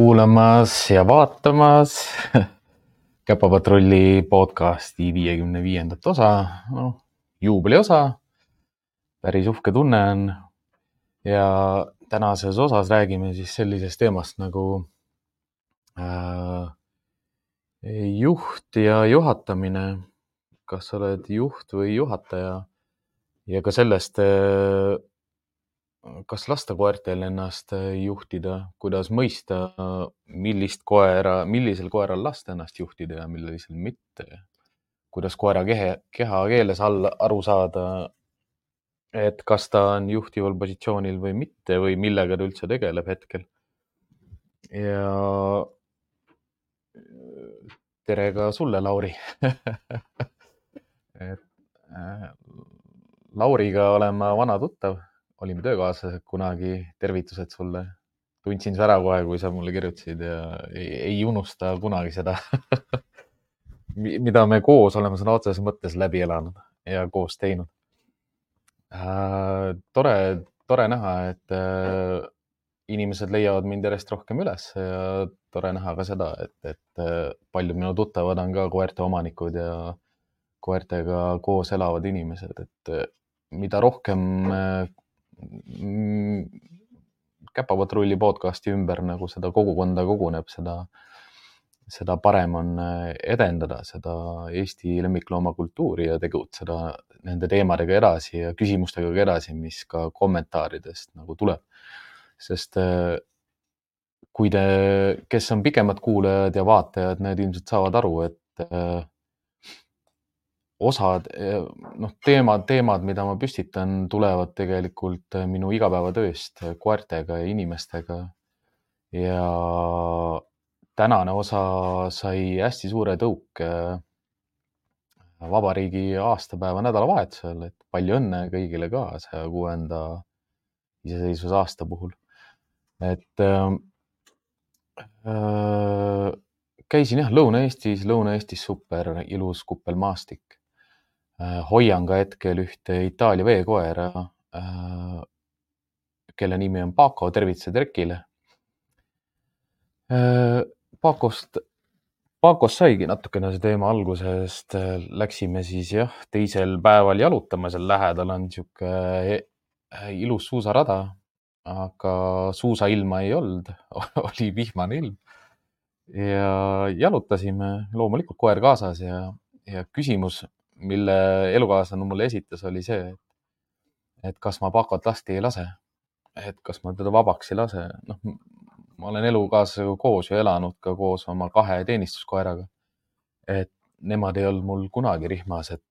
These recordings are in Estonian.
kuulamas ja vaatamas Käpapatrulli podcasti viiekümne viiendat osa, noh juubeliosa. päris uhke tunne on. ja tänases osas räägime siis sellisest teemast nagu äh, juht ja juhatamine. kas sa oled juht või juhataja ja ka sellest äh, kas lasta koertel ennast äh, juhtida, kuidas mõista, millist koera, millisel koeral lasta ennast juhtida ja millisel mitte. kuidas koera kehe, kehakeeles all aru saada, et kas ta on juhtival positsioonil või mitte või millega ta üldse tegeleb hetkel. ja tere ka sulle, Lauri et äh, Lauriga olen ma vana tuttav olime töökaaslased kunagi, tervitused sulle. tundsin su ära kohe, kui sa mulle kirjutasid ja ei, ei unusta kunagi seda mida me koos oleme sõna otseses mõttes läbi elanud ja koos teinud äh,. tore, tore näha, et äh, inimesed leiavad mind järjest rohkem üles ja tore näha ka seda, et, et äh, paljud minu tuttavad on ka koerte omanikud ja koertega koos elavad inimesed, et äh, mida rohkem käpapatrulli podcasti ümber nagu seda kogukonda koguneb, seda, seda parem on äh, edendada seda Eesti lemmikloomakultuuri ja tegutseda nende teemadega edasi ja küsimustega edasi, mis ka kommentaaridest nagu tuleb. sest äh, kui te, kes on pikemad kuulajad ja vaatajad, need ilmselt saavad aru, et äh, osad, eh, noh, teemad, teemad, mida ma püstitan, tulevad tegelikult eh, minu igapäevatööst eh, koertega ja inimestega. ja tänane osa sai hästi suure tõuke vabariigi aastapäeva nädalavahetusel, et palju õnne kõigile ka saja kuuenda iseseisvusaasta puhul. et äh, käisin jah Lõuna-Eestis, Lõuna-Eestis super ilus kuppelmaastik hoian ka hetkel ühte Itaalia veekoera, äh, kelle nimi on Paco, tervitused Erkile. Äh, Pacost, Pacost saigi natukene see teema alguse, sest läksime siis jah, teisel päeval jalutama, seal lähedal on niisugune ilus suusarada, aga suusailma ei olnud oli vihmane ilm. ja jalutasime, loomulikult koer kaasas ja, ja küsimus mille elukaaslane mulle esitas, oli see, et kas ma Pakot lasti ei lase. et kas ma teda vabaks ei lase, noh, ma olen elukaaslasega koos ju elanud ka koos oma kahe teenistuskoeraga. et nemad ei olnud mul kunagi rihmas, et,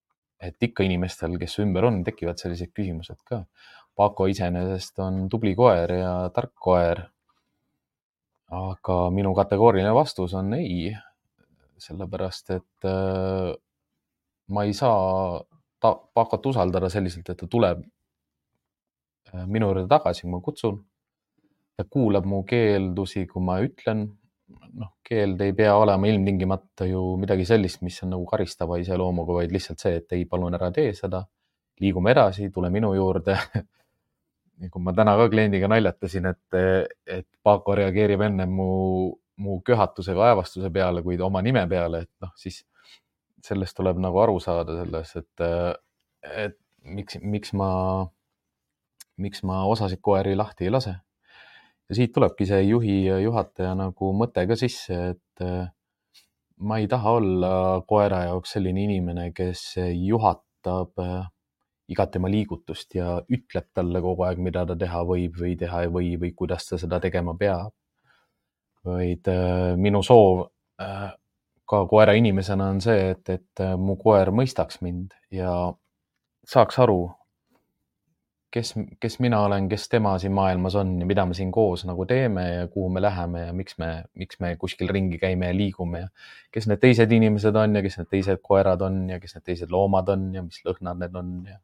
et ikka inimestel, kes ümber on, tekivad sellised küsimused ka. Paco iseenesest on tubli koer ja tark koer. aga minu kategooriline vastus on ei, sellepärast et äh, ma ei saa ta, hakata usaldada selliselt, et ta tuleb äh, minu juurde tagasi, kui ma kutsun. ta kuulab mu keeldusi, kui ma ütlen. noh, keeld ei pea olema ilmtingimata ju midagi sellist, mis on nagu karistava iseloomuga, vaid lihtsalt see, et ei, palun ära tee seda. liigume edasi, tule minu juurde kui ma täna ka kliendiga naljatasin, et, et Paako reageerib enne mu, mu köhatusega aevastuse peale, kui oma nime peale, et noh, siis sellest tuleb nagu aru saada selles, et, et miks, miks ma, miks ma osasid koeri lahti ei lase. ja siit tulebki see juhi ja juhataja nagu mõte ka sisse, et ma ei taha olla koera jaoks selline inimene, kes juhatab igat tema liigutust ja ütleb talle kogu aeg, mida ta teha võib või teha ei või või kuidas ta seda tegema peab. vaid minu soov ka koera inimesena on see, et, et äh, mu koer mõistaks mind ja saaks aru, kes, kes mina olen, kes tema siin maailmas on ja mida me siin koos nagu teeme ja kuhu me läheme ja miks me, miks me kuskil ringi käime ja liigume ja kes need teised inimesed on ja kes need teised koerad on ja kes need teised loomad on ja mis lõhnad need on ja.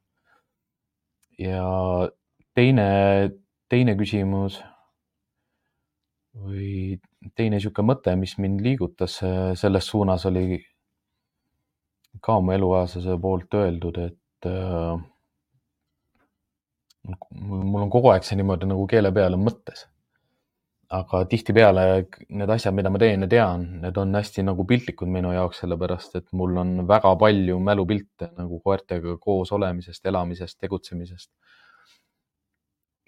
ja teine, teine küsimus või teine niisugune mõte, mis mind liigutas äh, selles suunas, oli ka mu elukaaslase poolt öeldud, et äh, mul on kogu aeg see niimoodi nagu keele peal on mõttes. aga tihtipeale need asjad, mida ma teen ja tean, need on hästi nagu piltlikud minu jaoks, sellepärast et mul on väga palju mälupilte nagu koertega koos olemisest, elamisest, tegutsemisest.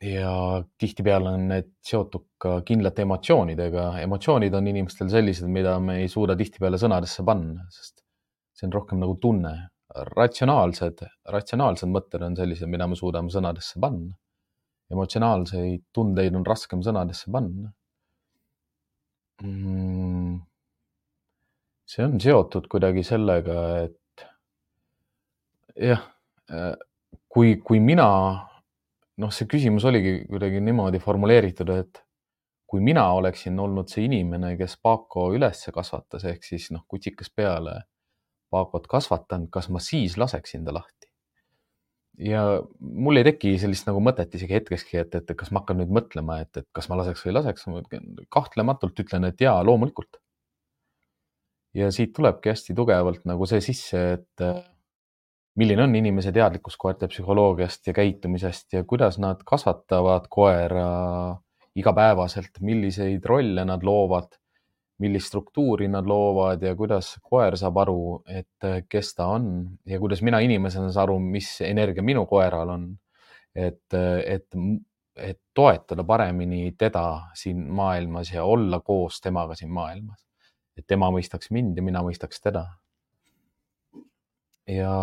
Ja tihtipeale on need seotud ka kindlate emotsioonidega. emotsioonid on inimestel sellised, mida me ei suuda tihtipeale sõnadesse panna, sest see on rohkem nagu tunne. ratsionaalsed, ratsionaalsed mõtted on sellised, mida me suudame sõnadesse panna emotsionaalseid tundeid on raskem sõnadesse panna mm,. see on seotud kuidagi sellega, et jah, äh, kui, kui mina, noh, see küsimus oligi kuidagi niimoodi formuleeritud, et kui mina oleksin olnud see inimene, kes Paako üles kasvatas, ehk siis noh, kutsikas peale Paakot kasvatanud, kas ma siis laseksin ta lahti? ja mul ei teki sellist nagu mõtet isegi hetkekski, et, et kas ma hakkan nüüd mõtlema, et, et kas ma laseks või ei laseks. kahtlematult ütlen, et jaa, loomulikult. ja siit tulebki hästi tugevalt nagu see sisse, et milline on inimese teadlikkus koerte psühholoogiast ja käitumisest ja kuidas nad kasvatavad koera igapäevaselt, milliseid rolle nad loovad millist struktuuri nad loovad ja kuidas koer saab aru, et kes ta on ja kuidas mina inimesena saan aru, mis energia minu koeral on. et, et, et toetada paremini teda siin maailmas ja olla koos temaga siin maailmas. et tema mõistaks mind ja mina mõistaks teda. Ja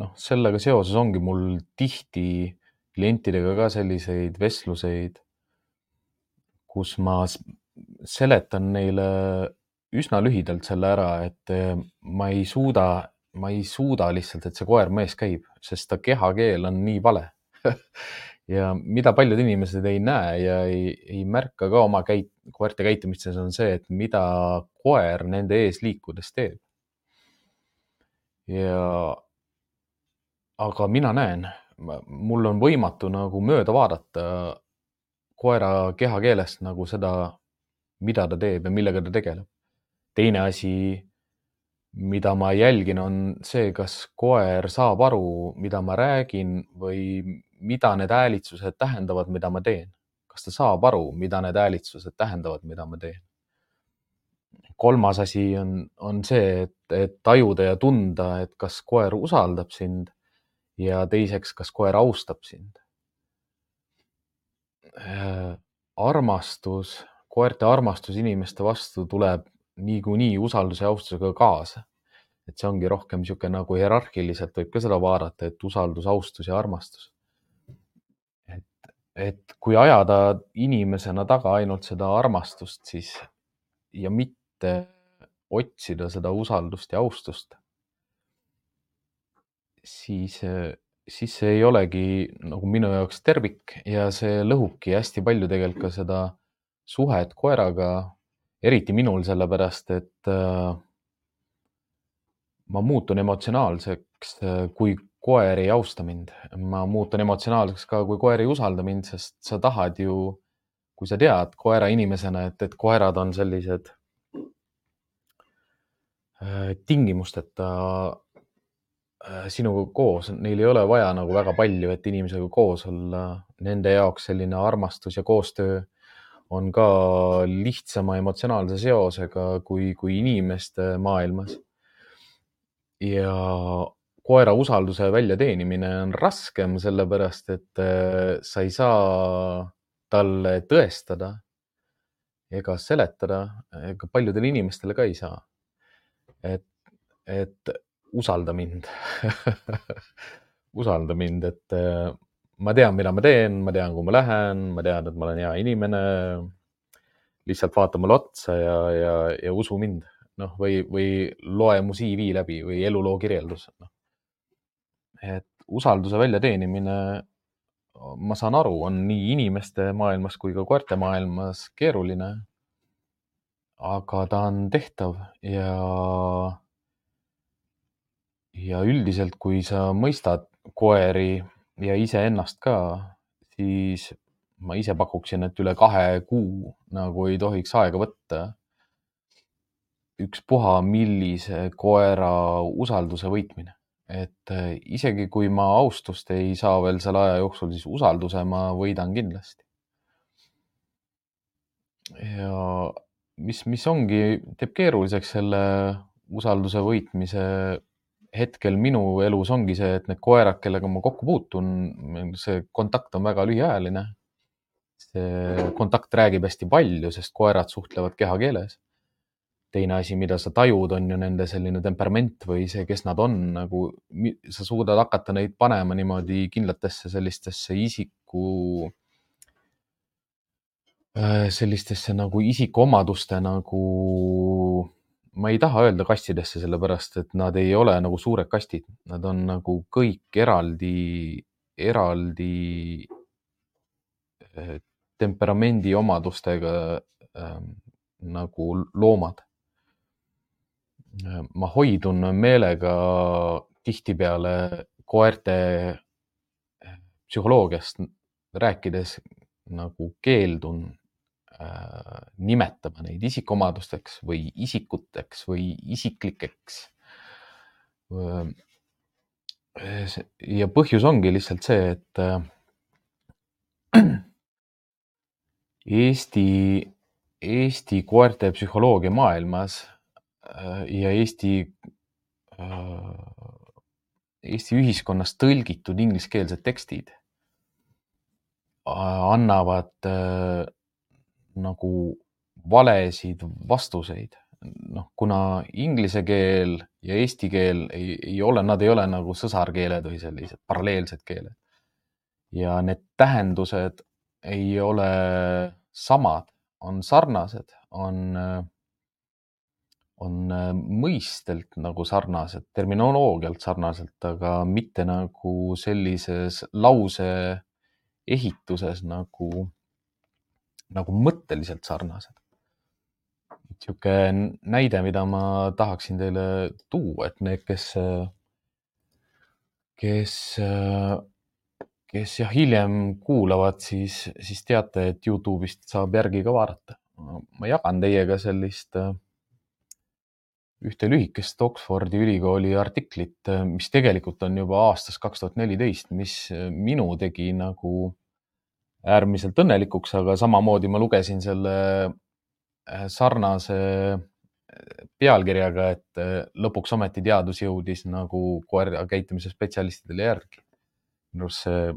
noh, sellega seoses ongi mul tihti klientidega ka selliseid vestluseid, kus ma seletan neile üsna lühidalt selle ära, et eh, ma ei suuda, ma ei suuda lihtsalt, et see koer mu ees käib, sest ta kehakeel on nii vale ja mida paljud inimesed ei näe ja ei, ei märka ka oma käit-, koerte käitumistes on see, et mida koer nende ees liikudes teeb. Ja aga mina näen, mul on võimatu nagu mööda vaadata koera kehakeelest nagu seda mida ta teeb ja millega ta tegeleb. teine asi, mida ma jälgin, on see, kas koer saab aru, mida ma räägin või mida need häälitsused tähendavad, mida ma teen. kas ta saab aru, mida need häälitsused tähendavad, mida ma teen? Kolmas asi on, on see, et, et tajuda ja tunda, et kas koer usaldab sind ja teiseks, kas koer austab sind. Äh, armastus koerte armastus inimeste vastu tuleb niikuinii usalduse ja austusega kaasa. et see ongi rohkem niisugune nagu hierarhiliselt võib ka seda vaadata, et usaldus, austus ja armastus. et, et kui ajada inimesena taga ainult seda armastust, siis ja mitte otsida seda usaldust ja austust, siis, siis see ei olegi nagu minu jaoks tervik ja see lõhubki hästi palju tegelikult ka seda suhet koeraga, eriti minul, sellepärast et äh, ma muutun emotsionaalseks, äh, kui koer ei austa mind. ma muutun emotsionaalseks ka, kui koer ei usalda mind, sest sa tahad ju, kui sa tead koera inimesena, et, et koerad on sellised äh, tingimusteta sinuga koos, neil ei ole vaja nagu väga palju, et inimesega koos olla. Nende jaoks selline armastus ja koostöö on ka lihtsama emotsionaalse seosega kui, kui inimeste maailmas. ja koera usalduse väljateenimine on raskem, sellepärast et äh, sa ei saa talle tõestada ega seletada, ega paljudele inimestele ka ei saa. Et, et usalda mind usalda mind, et äh, ma tean, mida ma teen, ma tean, kuhu ma lähen, ma tean, et ma olen hea inimene. lihtsalt vaata mulle otsa ja, ja, ja usu mind, noh, või, või loe mu CV läbi või eluloo kirjeldus no.. et usalduse väljateenimine, ma saan aru, on nii inimeste maailmas kui ka koerte maailmas keeruline. Aga ta on tehtav ja, ja üldiselt, kui sa mõistad koeri ja iseennast ka, siis ma ise pakuksin, et üle kahe kuu nagu ei tohiks aega võtta. ükspuha, millise koera usalduse võitmine, et eh, isegi kui ma austust ei saa veel selle aja jooksul, siis usalduse ma võidan kindlasti. ja mis, mis ongi, teeb keeruliseks selle usalduse võitmise hetkel minu elus ongi see, et need koerad, kellega ma kokku puutun, see kontakt on väga lühiajaline. see kontakt räägib hästi palju, sest koerad suhtlevad kehakeeles. teine asi, mida sa tajud, on ju nende selline temperament või see, kes nad on, nagu sa suudad hakata neid panema niimoodi kindlatesse sellistesse isiku sellistesse nagu isikuomaduste nagu, ma ei taha öelda kastidesse, sellepärast et nad ei ole nagu suured kastid, nad on nagu kõik eraldi, eraldi äh, temperamendi omadustega äh, nagu loomad. ma hoidun meelega tihtipeale koerte äh, psühholoogiast rääkides nagu keeldun Äh, nimetama neid isikuomadusteks või isikuteks või isiklikeks. Äh, ja põhjus ongi lihtsalt see, et äh, Eesti, Eesti koerte psühholoogia maailmas ja Eesti, Eesti ühiskonnas tõlgitud ingliskeelsed tekstid annavad nagu valesid vastuseid. noh, kuna inglise keel ja eesti keel ei, ei ole, nad ei ole nagu sõsarkeeled või sellised paralleelsed keeled. ja need tähendused ei ole samad, on sarnased, on, on mõistelt nagu sarnased, terminoloogialt sarnaselt, aga mitte nagu sellises lause ehituses nagu nagu mõtteliselt sarnased. niisugune näide, mida ma tahaksin teile tuua, et need, kes, kes, kes jah, hiljem kuulavad, siis, siis teate, et Youtube'ist saab järgi ka vaadata. ma jagan teiega sellist ühte lühikest Oxfordi ülikooli artiklit, mis tegelikult on juba aastast kaks tuhat neliteist, mis minu tegi nagu äärmiselt õnnelikuks, aga samamoodi ma lugesin selle äh, sarnase äh, pealkirjaga, et äh, lõpuks ometi teadus jõudis nagu koera käitumise spetsialistidele järgi. minu arust see,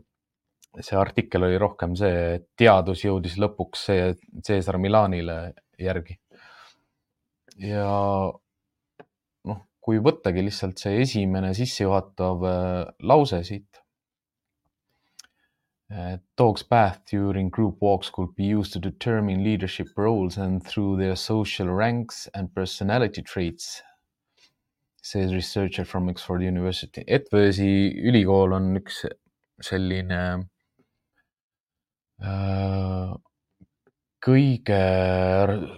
see artikkel oli rohkem see, et teadus jõudis lõpuks see Cesar Milanile järgi. ja noh, kui võttagi lihtsalt see esimene sissejuhatav lause siit Uh, dogs' path during group walks could be used to determine leadership roles and through their social ranks and personality traits, says researcher from Oxford University. Edwardsi ülikool on üks selline äh, kõige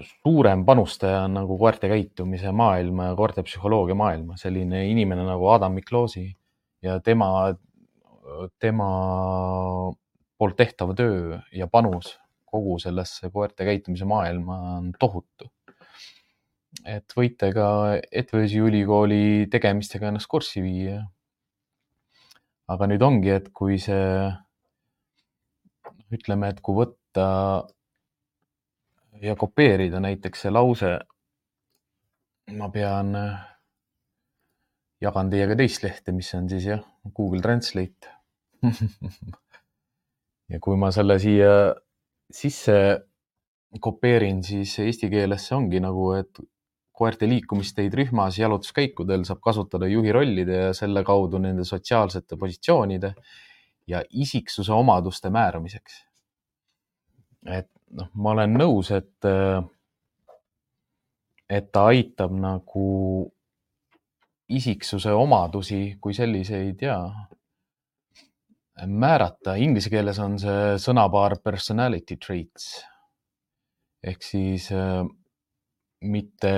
suurem panustaja nagu koerte käitumise maailma ja koerte psühholoogia maailma, selline inimene nagu Adam Mikloosi ja tema, tema poolt tehtav töö ja panus kogu sellesse koerte käitumise maailma on tohutu. et võite ka Edwardsi ülikooli tegemistega ennast kurssi viia. aga nüüd ongi, et kui see, ütleme, et kui võtta ja kopeerida näiteks see lause, ma pean, jagan teiega teist lehte, mis on siis jah, Google Translate ja kui ma selle siia sisse kopeerin, siis eesti keeles see ongi nagu, et koerte liikumisteid rühmas jalutuskäikudel saab kasutada juhi rollide ja selle kaudu nende sotsiaalsete positsioonide ja isiksuse omaduste määramiseks. et noh, ma olen nõus, et, et ta aitab nagu isiksuse omadusi kui selliseid ja määrata, inglise keeles on see sõnapaar personality traits ehk siis äh, mitte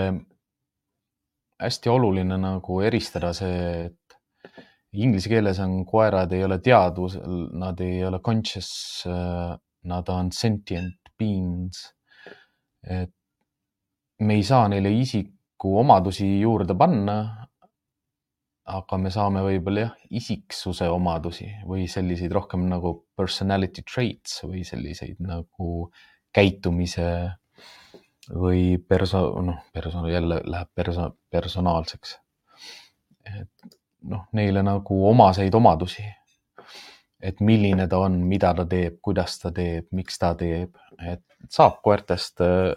hästi oluline nagu eristada see, et inglise keeles on koerad ei ole teadvus, nad ei ole conscious, äh, nad on sentient beings. et me ei saa neile isikuomadusi juurde panna, aga me saame võib-olla jah, isiksuse omadusi või selliseid rohkem nagu personality traits või selliseid nagu käitumise või perso-, noh, perso-, jälle läheb perso-, personaalseks. et noh, neile nagu omaseid omadusi. et milline ta on, mida ta teeb, kuidas ta teeb, miks ta teeb, et saab koertest äh,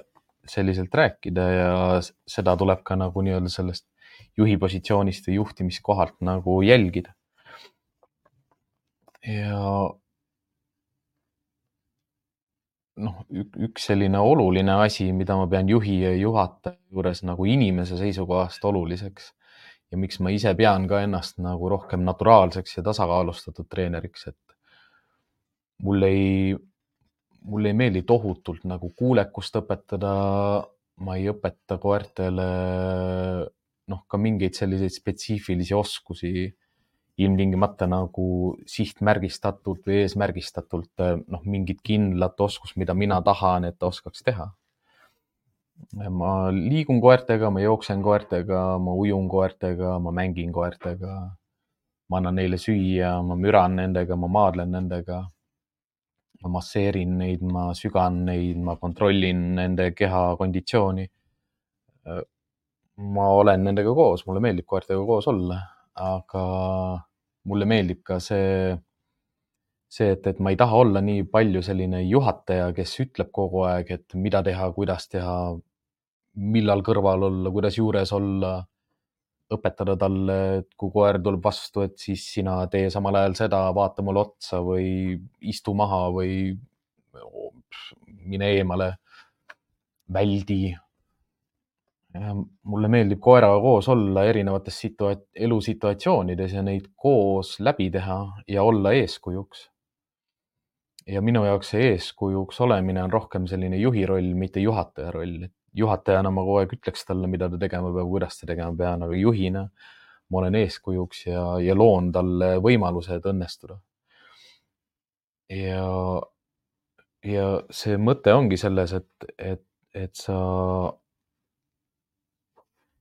selliselt rääkida ja seda tuleb ka nagu nii-öelda sellest juhi positsioonist või juhtimiskohalt nagu jälgida. ja noh, üks selline oluline asi, mida ma pean juhi ja juhataja juures nagu inimese seisukohast oluliseks ja miks ma ise pean ka ennast nagu rohkem naturaalseks ja tasakaalustatud treeneriks, et mul ei, mulle ei meeldi tohutult nagu kuulekust õpetada. ma ei õpeta koertele noh, ka mingeid selliseid spetsiifilisi oskusi ilmtingimata nagu sihtmärgistatult või eesmärgistatult noh, mingit kindlat oskust, mida mina tahan, et ta oskaks teha. ma liigun koertega, ma jooksen koertega, ma ujun koertega, ma mängin koertega. ma annan neile süüa, ma müran nendega, ma maadlen nendega. ma masseerin neid, ma sügan neid, ma kontrollin nende keha konditsiooni. Ma olen nendega koos, mulle meeldib koertega koos olla aga mulle meeldib ka see, see, et, et ma ei taha olla nii palju selline juhataja, kes ütleb kogu aeg, et mida teha, kuidas teha, millal kõrval olla, kuidas juures olla. õpetada talle, et kui koer tuleb vastu, et siis sina tee samal ajal seda, vaata mulle otsa või istu maha või mine eemale, väldi mulle meeldib koeraga koos olla erinevates situa-, elusituatsioonides ja neid koos läbi teha ja olla eeskujuks. ja minu jaoks see eeskujuks olemine on rohkem selline juhi roll, mitte juhataja roll. juhatajana ma kogu aeg ütleks talle, mida ta tegema peab, kuidas ta tegema peab, aga juhina ma olen eeskujuks ja, ja loon talle võimalused õnnestuda. ja, ja see mõte ongi selles, et, et, et sa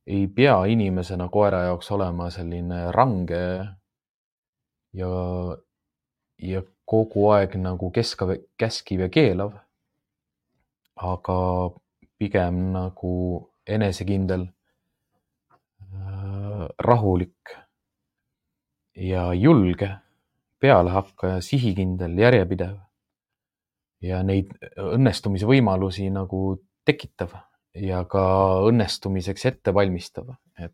ei pea inimesena koera jaoks olema selline range ja, ja kogu aeg nagu keskav, käskiv ja keelav. aga pigem nagu enesekindel, äh, rahulik ja julge, pealehakkaja, sihikindel, järjepidev ja neid õnnestumise võimalusi nagu tekitav ja ka õnnestumiseks ettevalmistav, et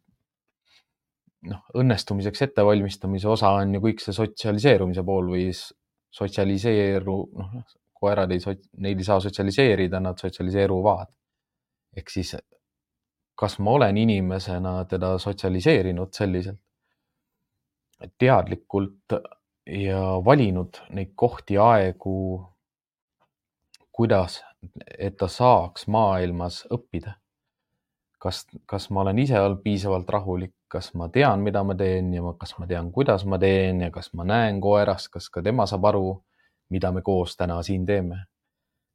noh, õnnestumiseks ettevalmistamise osa on ju kõik see sotsialiseerumise pool või sotsialiseeru, noh, koerad ei, neid ei saa sotsialiseerida, nad sotsialiseeruvad. ehk siis, kas ma olen inimesena teda sotsialiseerinud selliselt, teadlikult ja valinud neid kohti, aegu, kuidas et ta saaks maailmas õppida. kas, kas ma olen ise olnud piisavalt rahulik, kas ma tean, mida ma teen ja ma, kas ma tean, kuidas ma teen ja kas ma näen koerast, kas ka tema saab aru, mida me koos täna siin teeme.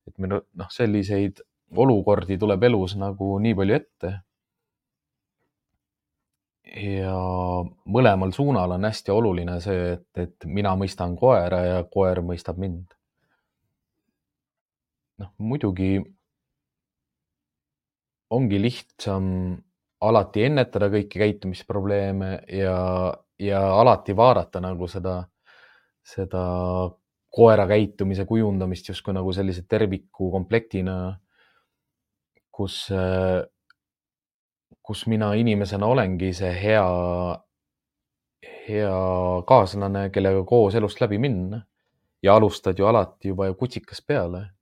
et meil noh, selliseid olukordi tuleb elus nagu nii palju ette. ja mõlemal suunal on hästi oluline see, et, et mina mõistan koera ja koer mõistab mind noh, muidugi ongi lihtsam alati ennetada kõiki käitumisprobleeme ja, ja alati vaadata nagu seda, seda koera käitumise kujundamist justkui nagu sellise terviku komplektina, kus, kus mina inimesena olengi see hea, hea kaaslane, kellega koos elust läbi minna. ja alustad ju alati juba ju kutsikast peale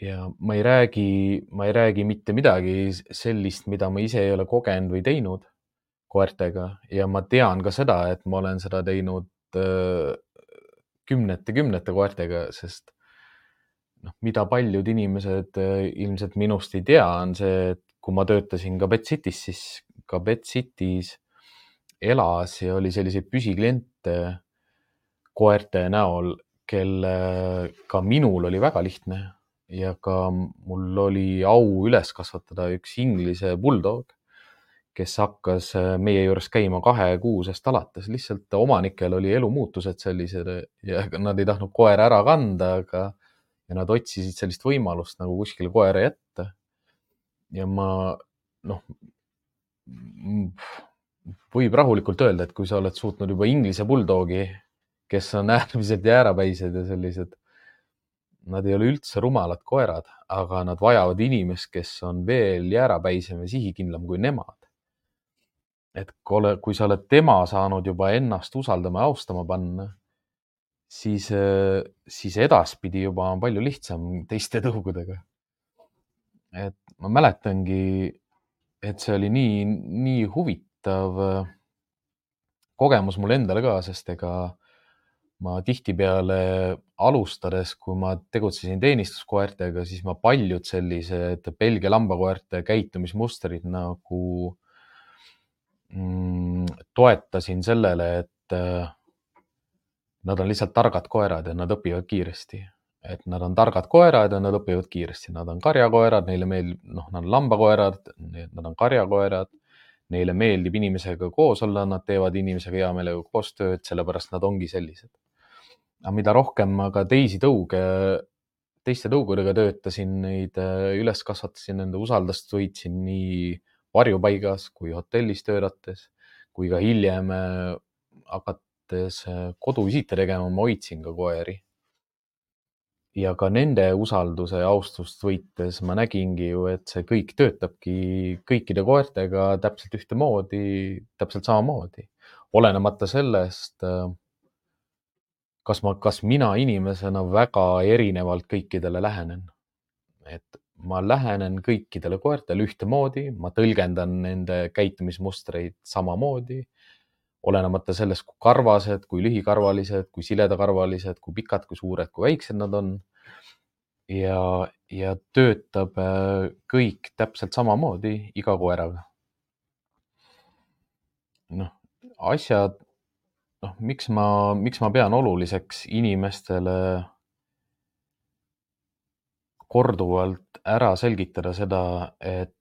ja ma ei räägi, ma ei räägi mitte midagi sellist, mida ma ise ei ole kogenud või teinud koertega. Ja ma tean ka seda, et ma olen seda teinud kümnete-kümnete koertega, sest noh, mida paljud inimesed ilmselt minust ei tea, on see, et kui ma töötasin ka Betsitis, siis ka Betsitis elas ja oli selliseid püsikliente koerte näol, kellega minul oli väga lihtne ja ka mul oli au üles kasvatada üks Inglise bulldog, kes hakkas äh, meie juures käima kahekuusest alates, lihtsalt omanikel oli elumuutused sellised ja nad ei tahtnud koera ära kanda, aga ja nad otsisid sellist võimalust nagu kuskile koera jätta. ja ma noh, võib rahulikult öelda, et kui sa oled suutnud juba Inglise buldoogi, kes on äärmiselt jäärapäised ja sellised, nad ei ole üldse rumalad koerad, aga nad vajavad inimest, kes on veel jäärapäisem ja sihikindlam kui nemad. et kui sa oled tema saanud juba ennast usaldama ja austama panna, siis, siis edaspidi juba on palju lihtsam teiste tõugudega. et ma mäletangi, et see oli nii, nii huvitav äh, kogemus mulle endale ka, sest ega ma tihtipeale alustades, kui ma tegutsesin teenistuskoertega, siis ma paljud sellised Belgia lambakoerte käitumismustrid nagu mm, toetasin sellele, et äh, nad on lihtsalt targad koerad ja nad õpivad kiiresti. et nad on targad koerad ja nad õpivad kiiresti, nad on karjakoerad, neile meeldib, noh, nad on lambakoerad, nad on karjakoerad. Neile meeldib inimesega koos olla, nad teevad inimesega hea meelega koostööd, sellepärast nad ongi sellised. Aga mida rohkem ma ka teisi tõuge, teiste tõugudega töötasin, neid äh, üles kasvatasin, nende usaldust võitsin nii varjupaigas kui hotellis töötates kui ka hiljem äh, hakates äh, koduvisiite tegema, ma hoidsin ka koeri. ja ka nende usalduse ja austust võites ma nägingi ju, et see kõik töötabki kõikide koertega täpselt ühtemoodi, täpselt samamoodi, olenemata sellest, kas ma, kas mina inimesena väga erinevalt kõikidele lähenen. et ma lähenen kõikidele koertele ühtemoodi, ma tõlgendan nende käitumismustreid samamoodi olenemata sellest, kui karvased, kui lühikarvalised, kui siledakarvalised, kui pikad, kui suured, kui väiksed nad on. ja, ja töötab äh, kõik täpselt samamoodi iga koeraga. noh, asjad, noh, miks ma, miks ma pean oluliseks inimestele korduvalt ära selgitada seda, et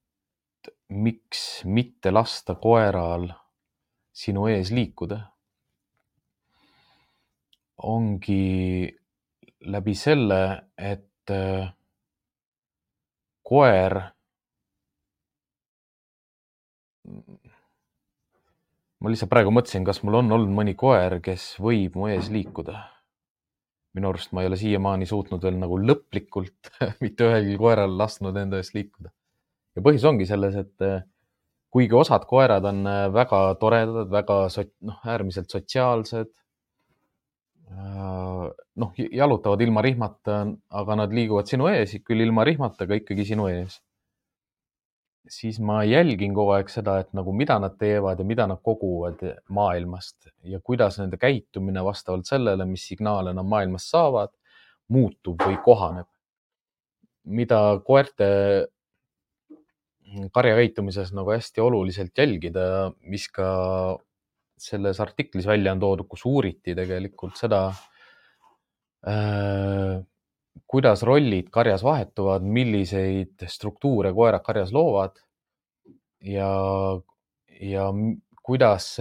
miks mitte lasta koeral sinu ees liikuda, ongi läbi selle, et koer ma lihtsalt praegu mõtlesin, kas mul on olnud mõni koer, kes võib mu ees liikuda. minu arust ma ei ole siiamaani suutnud veel nagu lõplikult mitte ühelgi koeral lasknud enda eest liikuda. ja põhjus ongi selles, et äh, kuigi osad koerad on äh, väga toredad, väga noh, äärmiselt sotsiaalsed. Äh, noh, jalutavad ilma rihmata, aga nad liiguvad sinu ees, küll ilma rihmata, aga ikkagi sinu ees. Siis ma jälgin kogu aeg seda, et nagu mida nad teevad ja mida nad koguvad maailmast ja kuidas nende käitumine vastavalt sellele, mis signaale nad maailmast saavad, muutub või kohaneb. mida koerte karjakäitumises nagu hästi oluliselt jälgida, mis ka selles artiklis välja on toodud, kus uuriti tegelikult seda äh,, kuidas rollid karjas vahetuvad, milliseid struktuure koerad karjas loovad ja, ja kuidas,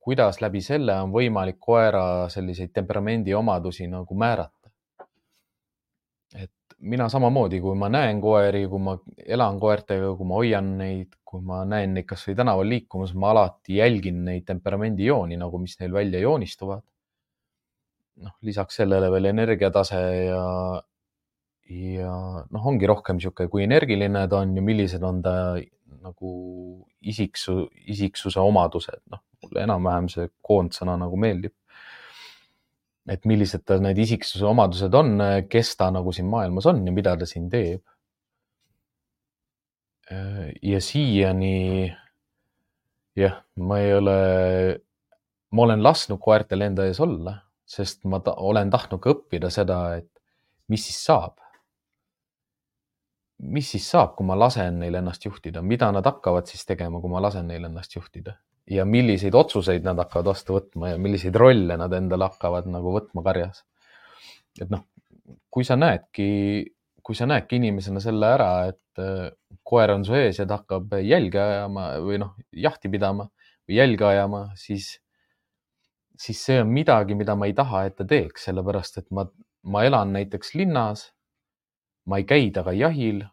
kuidas läbi selle on võimalik koera selliseid temperamendi omadusi nagu määrata mina samamoodi, kui ma näen koeri, kui ma elan koertega, kui ma hoian neid, kui ma näen neid kasvõi tänaval liikumas, ma alati jälgin neid temperamendijooni nagu, mis neil välja joonistuvad. Noh, lisaks sellele veel energiatase ja, ja noh, ongi rohkem niisugune, kui energiline ta on ja millised on ta nagu isiksu, isiksuse omadused, noh, mulle enam-vähem see koondsõna nagu meeldib. Et millised ta need isiksuse omadused on, kes ta nagu siin maailmas on ja mida ta siin teeb. ja siiani jah, ma ei ole, ma olen lasknud koertel enda ees olla, sest ma ta, olen tahtnud ka õppida seda, et mis siis saab. mis siis saab, kui ma lasen neil ennast juhtida, mida nad hakkavad siis tegema, kui ma lasen neil ennast juhtida ja milliseid otsuseid nad hakkavad vastu võtma ja milliseid rolle nad endale hakkavad nagu võtma karjas. et noh, kui sa näedki, kui sa näedki inimesena selle ära, et äh, koer on su ees ja ta hakkab jälge ajama või noh, jahti pidama või jälge ajama, siis, siis see on midagi, mida ma ei taha, et ta teeks, sellepärast et ma, ma elan näiteks linnas. ma ei käi temaga jahil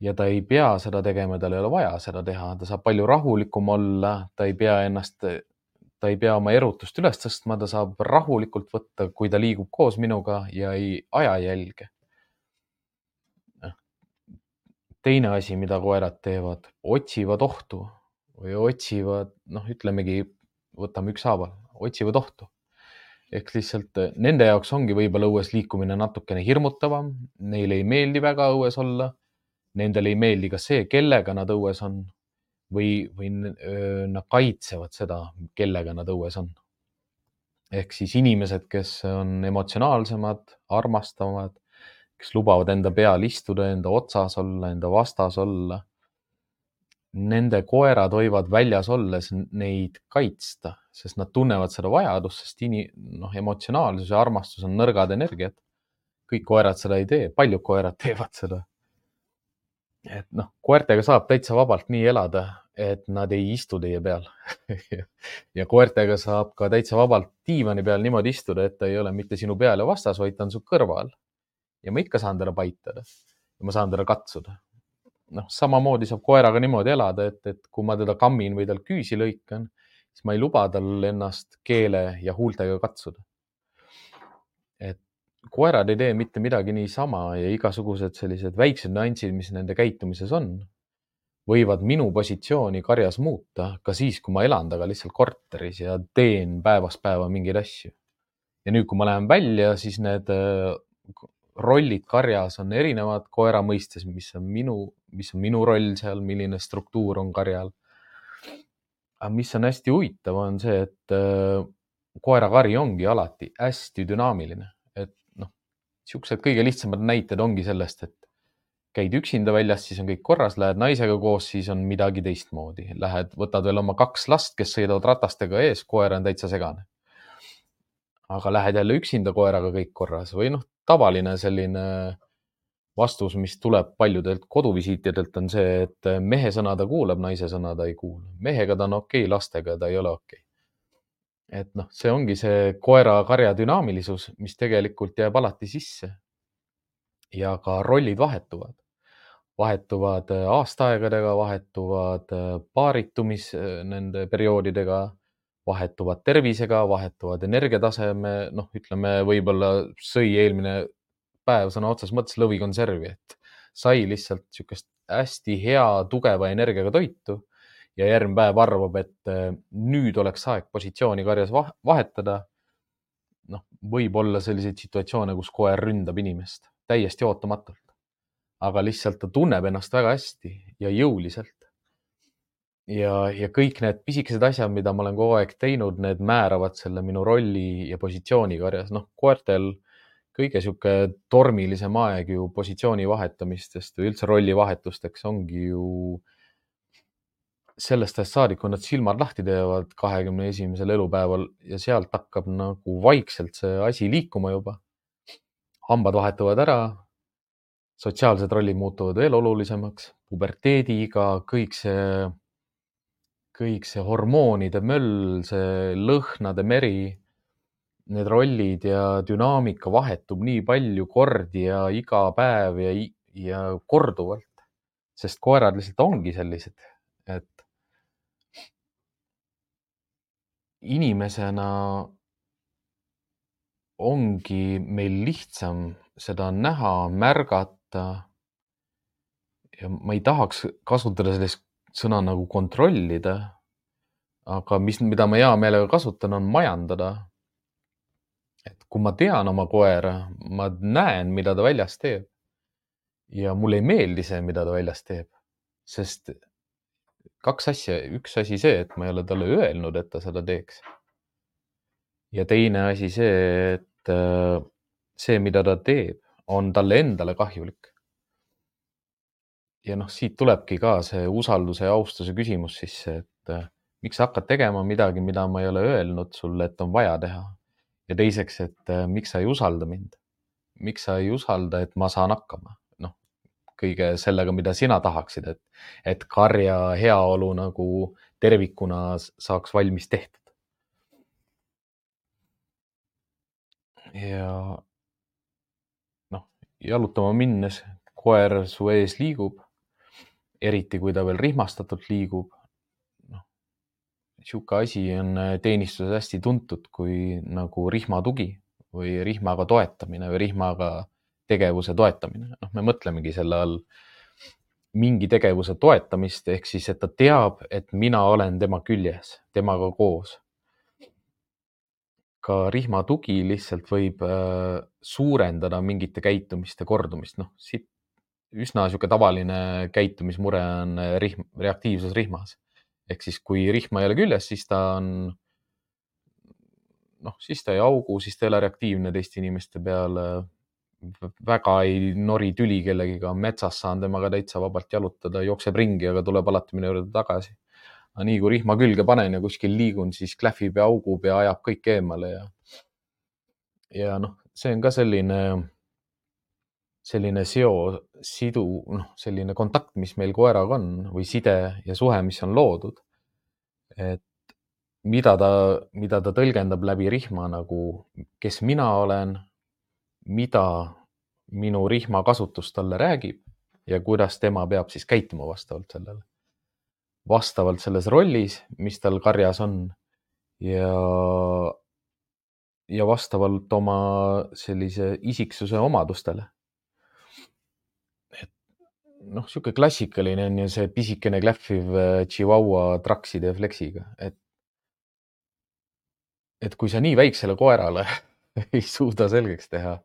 ja ta ei pea seda tegema, tal ei ole vaja seda teha, ta saab palju rahulikum olla, ta ei pea ennast, ta ei pea oma erutust üles tõstma, ta saab rahulikult võtta, kui ta liigub koos minuga ja ei aja jälge. teine asi, mida koerad teevad, otsivad ohtu või otsivad, noh, ütlemegi, võtame ükshaaval, otsivad ohtu ehk lihtsalt nende jaoks ongi võib-olla õues liikumine natukene hirmutavam, neile ei meeldi väga õues olla nendele ei meeldi ka see, kellega nad õues on või, või nad kaitsevad seda, kellega nad õues on. ehk siis inimesed, kes on emotsionaalsemad, armastavad, kes lubavad enda peal istuda, enda otsas olla, enda vastas olla. Nende koerad võivad väljas olles neid kaitsta, sest nad tunnevad seda vajadust, sest ini-, noh, emotsionaalsus ja armastus on nõrgad energiat. kõik koerad seda ei tee, paljud koerad teevad seda et noh, koertega saab täitsa vabalt nii elada, et nad ei istu teie peal ja koertega saab ka täitsa vabalt diivani peal niimoodi istuda, et ta ei ole mitte sinu peal ja vastas, vaid ta on su kõrval. ja ma ikka saan teda paitada ja ma saan teda katsuda. noh, samamoodi saab koeraga niimoodi elada, et, et kui ma teda kammin või tal küüsi lõikan, siis ma ei luba tal ennast keele ja huultega katsuda. et koerad ei tee mitte midagi niisama ja igasugused sellised väiksed nüansid, mis nende käitumises on, võivad minu positsiooni karjas muuta ka siis, kui ma elan temaga lihtsalt korteris ja teen päevast päeva mingeid asju. ja nüüd, kui ma lähen välja, siis need äh, rollid karjas on erinevad koera mõistes, mis on minu, mis on minu roll seal, milline struktuur on karjal. Aga mis on hästi huvitav, on see, et äh, koerakari ongi alati hästi dünaamiline niisugused kõige lihtsamad näited ongi sellest, et käid üksinda väljas, siis on kõik korras, lähed naisega koos, siis on midagi teistmoodi. Lähed, võtad veel oma kaks last, kes sõidavad ratastega ees, koer on täitsa segane. aga lähed jälle üksinda koeraga kõik korras või noh, tavaline selline vastus, mis tuleb paljudelt koduvisiitidelt, on see, et mehe sõna ta kuulab, naise sõna ta ei kuula. mehega ta on okei okay,, lastega ta ei ole okei okay et noh, see ongi see koera-karja dünaamilisus, mis tegelikult jääb alati sisse. ja ka rollid vahetuvad, vahetuvad äh, aastaaegadega, vahetuvad äh, paaritumis äh, nende perioodidega, vahetuvad tervisega, vahetuvad energiataseme, noh, ütleme võib-olla sõi eelmine päev sõna otseses mõttes lõvikonservi, et sai lihtsalt niisugust hästi hea tugeva energiaga toitu ja järgmine päev arvab, et äh, nüüd oleks aeg positsiooni karjas vahetada. noh, võib olla selliseid situatsioone, kus koer ründab inimest täiesti ootamatult, aga lihtsalt ta tunneb ennast väga hästi ja jõuliselt. ja, ja kõik need pisikesed asjad, mida ma olen kogu aeg teinud, need määravad selle minu rolli ja positsiooni karjas. noh, koertel kõige sihuke tormilisem aeg ju positsiooni vahetamistest või üldse rollivahetusteks ongi ju sellest ajast saadik, kui nad silmad lahti teevad kahekümne esimesel elupäeval ja sealt hakkab nagu vaikselt see asi liikuma juba. hambad vahetuvad ära. sotsiaalsed rollid muutuvad veel olulisemaks, puberteediiga, kõik see, kõik see hormoonide möll, see lõhnade meri, need rollid ja dünaamika vahetub nii palju kordi ja iga päev ja, ja korduvalt, sest koerad lihtsalt ongi sellised, et inimesena ongi meil lihtsam seda näha, märgata. ja ma ei tahaks kasutada sellist sõna nagu kontrollida. aga mis, mida ma hea meelega kasutan, on majandada. Et kui ma tean oma koera, ma näen, mida ta väljas teeb. ja mulle ei meeldi see, mida ta väljas teeb, sest kaks asja, üks asi see, et ma ei ole talle öelnud, et ta seda teeks. ja teine asi see, et äh, see, mida ta teeb, on talle endale kahjulik. ja noh, siit tulebki ka see usalduse ja austuse küsimus sisse, et äh, miks sa hakkad tegema midagi, mida ma ei ole öelnud sulle, et on vaja teha. Ja teiseks, et äh, miks sa ei usalda mind? miks sa ei usalda, et ma saan hakkama? kõige sellega, mida sina tahaksid, et, et karja heaolu nagu tervikuna saaks valmis tehtud. ja noh, jalutama minnes koer su ees liigub, eriti kui ta veel rihmastatult liigub. Sihuke asi on teenistuses hästi tuntud kui nagu rihmatugi või rihmaga toetamine või rihmaga tegevuse toetamine. noh, me mõtlemegi selle all mingi tegevuse toetamist ehk siis, et ta teab, et mina olen tema küljes, temaga koos. ka rihmatugi lihtsalt võib äh, suurendada mingite käitumiste kordumist, noh, siit üsna niisugune tavaline käitumismure on rihm, reaktiivsus rihmas. Ehk siis, kui rihma ei ole küljes, siis ta on noh, siis ta ei augu, siis ta ei ole reaktiivne teiste inimeste peale. väga ei nori tüli kellegiga, metsas saan temaga täitsa vabalt jalutada, jookseb ringi, aga tuleb alati minu juurde tagasi. aga nii kui rihma külge panen ja kuskil liigun, siis klähvib ja augub ja ajab kõik eemale ja. ja noh, see on ka selline, selline seo, sidu, noh, selline kontakt, mis meil koeraga on või side ja suhe, mis on loodud. et mida ta, mida ta tõlgendab läbi rihma nagu, kes mina olen, mida minu rihma kasutus talle räägib ja kuidas tema peab siis käituma vastavalt sellele. vastavalt selles rollis, mis tal karjas on ja, ja vastavalt oma sellise isiksuse omadustele. Noh, niisugune klassikaline on ju see pisikene klähviv Chihuahua trakside fleksiga, et et kui sa nii väiksele koerale ei suuda selgeks teha,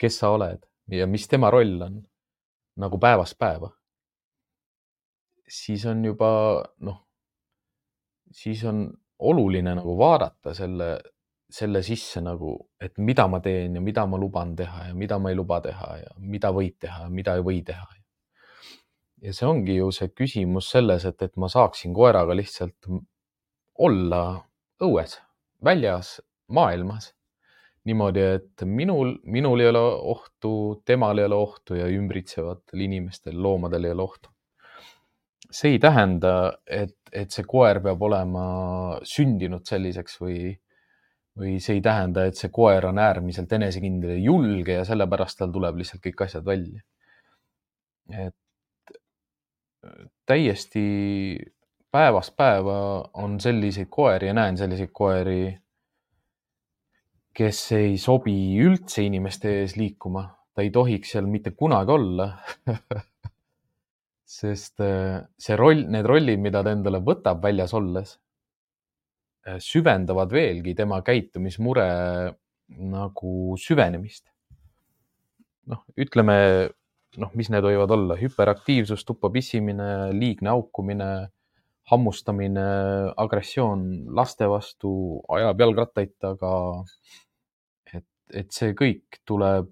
kes sa oled ja mis tema roll on nagu päevast päeva, siis on juba noh, siis on oluline nagu vaadata selle, selle sisse nagu, et mida ma teen ja mida ma luban teha ja mida ma ei luba teha ja mida võib teha ja mida ei või teha. Ja see ongi ju see küsimus selles, et, et ma saaksin koeraga lihtsalt olla õues väljas, maailmas niimoodi, et minul, minul ei ole ohtu, temal ei ole ohtu ja ümbritsevatel inimestel, loomadel ei ole ohtu. see ei tähenda, et, et see koer peab olema sündinud selliseks või, või see ei tähenda, et see koer on äärmiselt enesekindel ja julge ja sellepärast tal tuleb lihtsalt kõik asjad välja. et täiesti päevast päeva on selliseid koeri ja näen selliseid koeri, kes ei sobi üldse inimeste ees liikuma, ta ei tohiks seal mitte kunagi olla sest äh, see roll, need rollid, mida ta endale võtab väljas olles, äh, süvendavad veelgi tema käitumismure nagu süvenemist. noh, ütleme noh, mis need võivad olla, hüperaktiivsus, tuppa pissimine, liigne haukumine hammustamine, agressioon laste vastu, ajab jalgrattaid taga. et, et see kõik tuleb,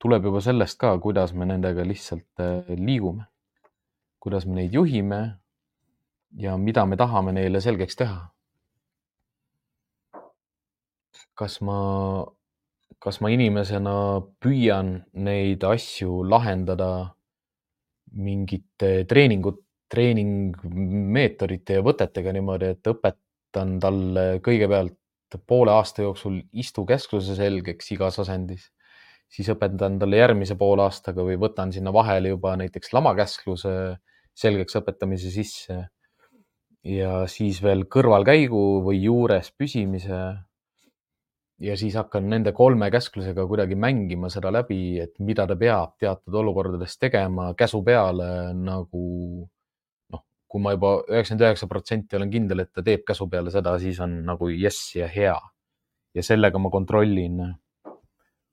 tuleb juba sellest ka, kuidas me nendega lihtsalt äh, liigume, kuidas me neid juhime ja mida me tahame neile selgeks teha. kas ma, kas ma inimesena püüan neid asju lahendada mingite treeningute treeningmeetodite ja võtetega niimoodi, et õpetan talle kõigepealt poole aasta jooksul istu käskluse selgeks igas asendis, siis õpetan talle järgmise poole aastaga või võtan sinna vahele juba näiteks lamakäskluse selgeks õpetamise sisse. ja siis veel kõrvalkäigu või juures püsimise. Ja siis hakkan nende kolme käsklusega kuidagi mängima seda läbi, et mida ta peab teatud olukordades tegema käsu peale nagu kui ma juba üheksakümmend üheksa protsenti olen kindel, et ta teeb käsu peale seda, siis on nagu jess ja hea. ja sellega ma kontrollin,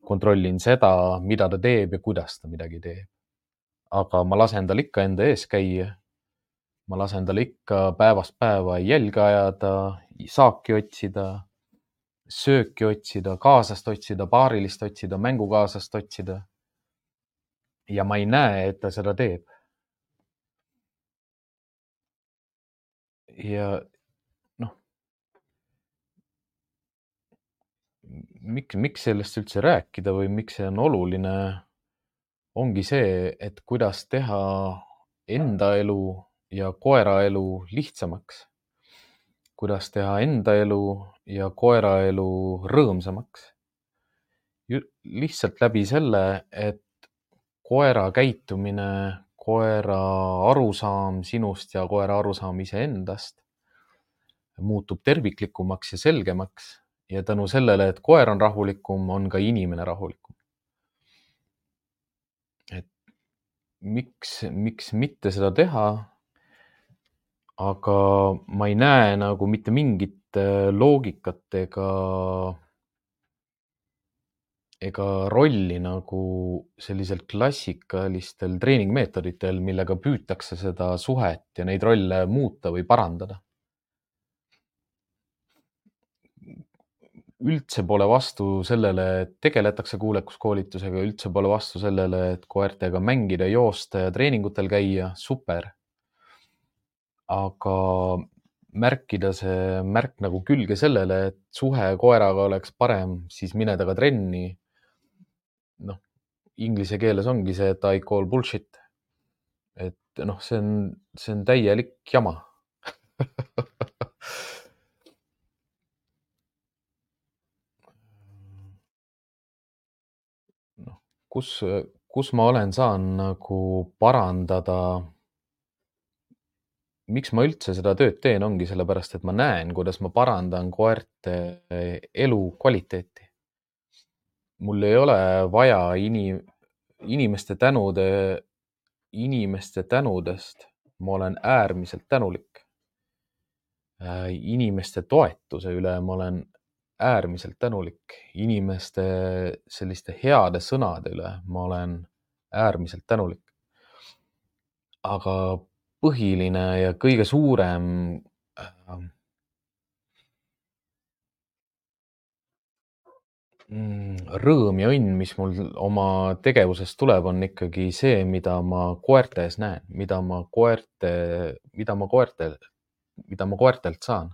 kontrollin seda, mida ta teeb ja kuidas ta midagi teeb. aga ma lasen tal ikka enda ees käia. ma lasen tal ikka päevast päeva jälge ajada, saaki otsida, sööki otsida, kaaslast otsida, paarilist otsida, mängukaaslast otsida. ja ma ei näe, et ta seda teeb ja noh, miks, miks sellest üldse rääkida või miks see on oluline, ongi see, et kuidas teha enda elu ja koera elu lihtsamaks. Kuidas teha enda elu ja koera elu rõõmsamaks. lihtsalt läbi selle, et koera käitumine, koera arusaam sinust ja koera arusaam iseendast muutub terviklikumaks ja selgemaks ja tänu sellele, et koer on rahulikum, on ka inimene rahulikum. et miks, miks mitte seda teha? Aga ma ei näe nagu mitte mingit äh, loogikat ega, ega rolli nagu sellisel klassikalistel treeningmeetoditel, millega püütakse seda suhet ja neid rolle muuta või parandada üldse pole vastu sellele, et tegeletakse kuulekuskoolitusega, üldse pole vastu sellele, et koertega mängida, joosta ja treeningutel käia, super. Aga märkida see märk nagu külge sellele, et suhe koeraga oleks parem, siis mine temaga trenni. noh, inglise keeles ongi see, et I call bullshit. et noh, see on, see on täielik jama kus, kus ma olen saanud nagu parandada. Miks ma üldse seda tööd teen, ongi sellepärast, et ma näen, kuidas ma parandan koerte elukvaliteeti. mul ei ole vaja inim-, inimeste tänude, inimeste tänudest, ma olen äärmiselt tänulik. inimeste toetuse üle ma olen äärmiselt tänulik inimeste selliste heade sõnade üle, ma olen äärmiselt tänulik. aga põhiline ja kõige suurem äh, rõõm ja õnn, mis mul oma tegevusest tuleb, on ikkagi see, mida ma koertes näen, mida ma koerte, mida ma koertel, mida ma koertelt saan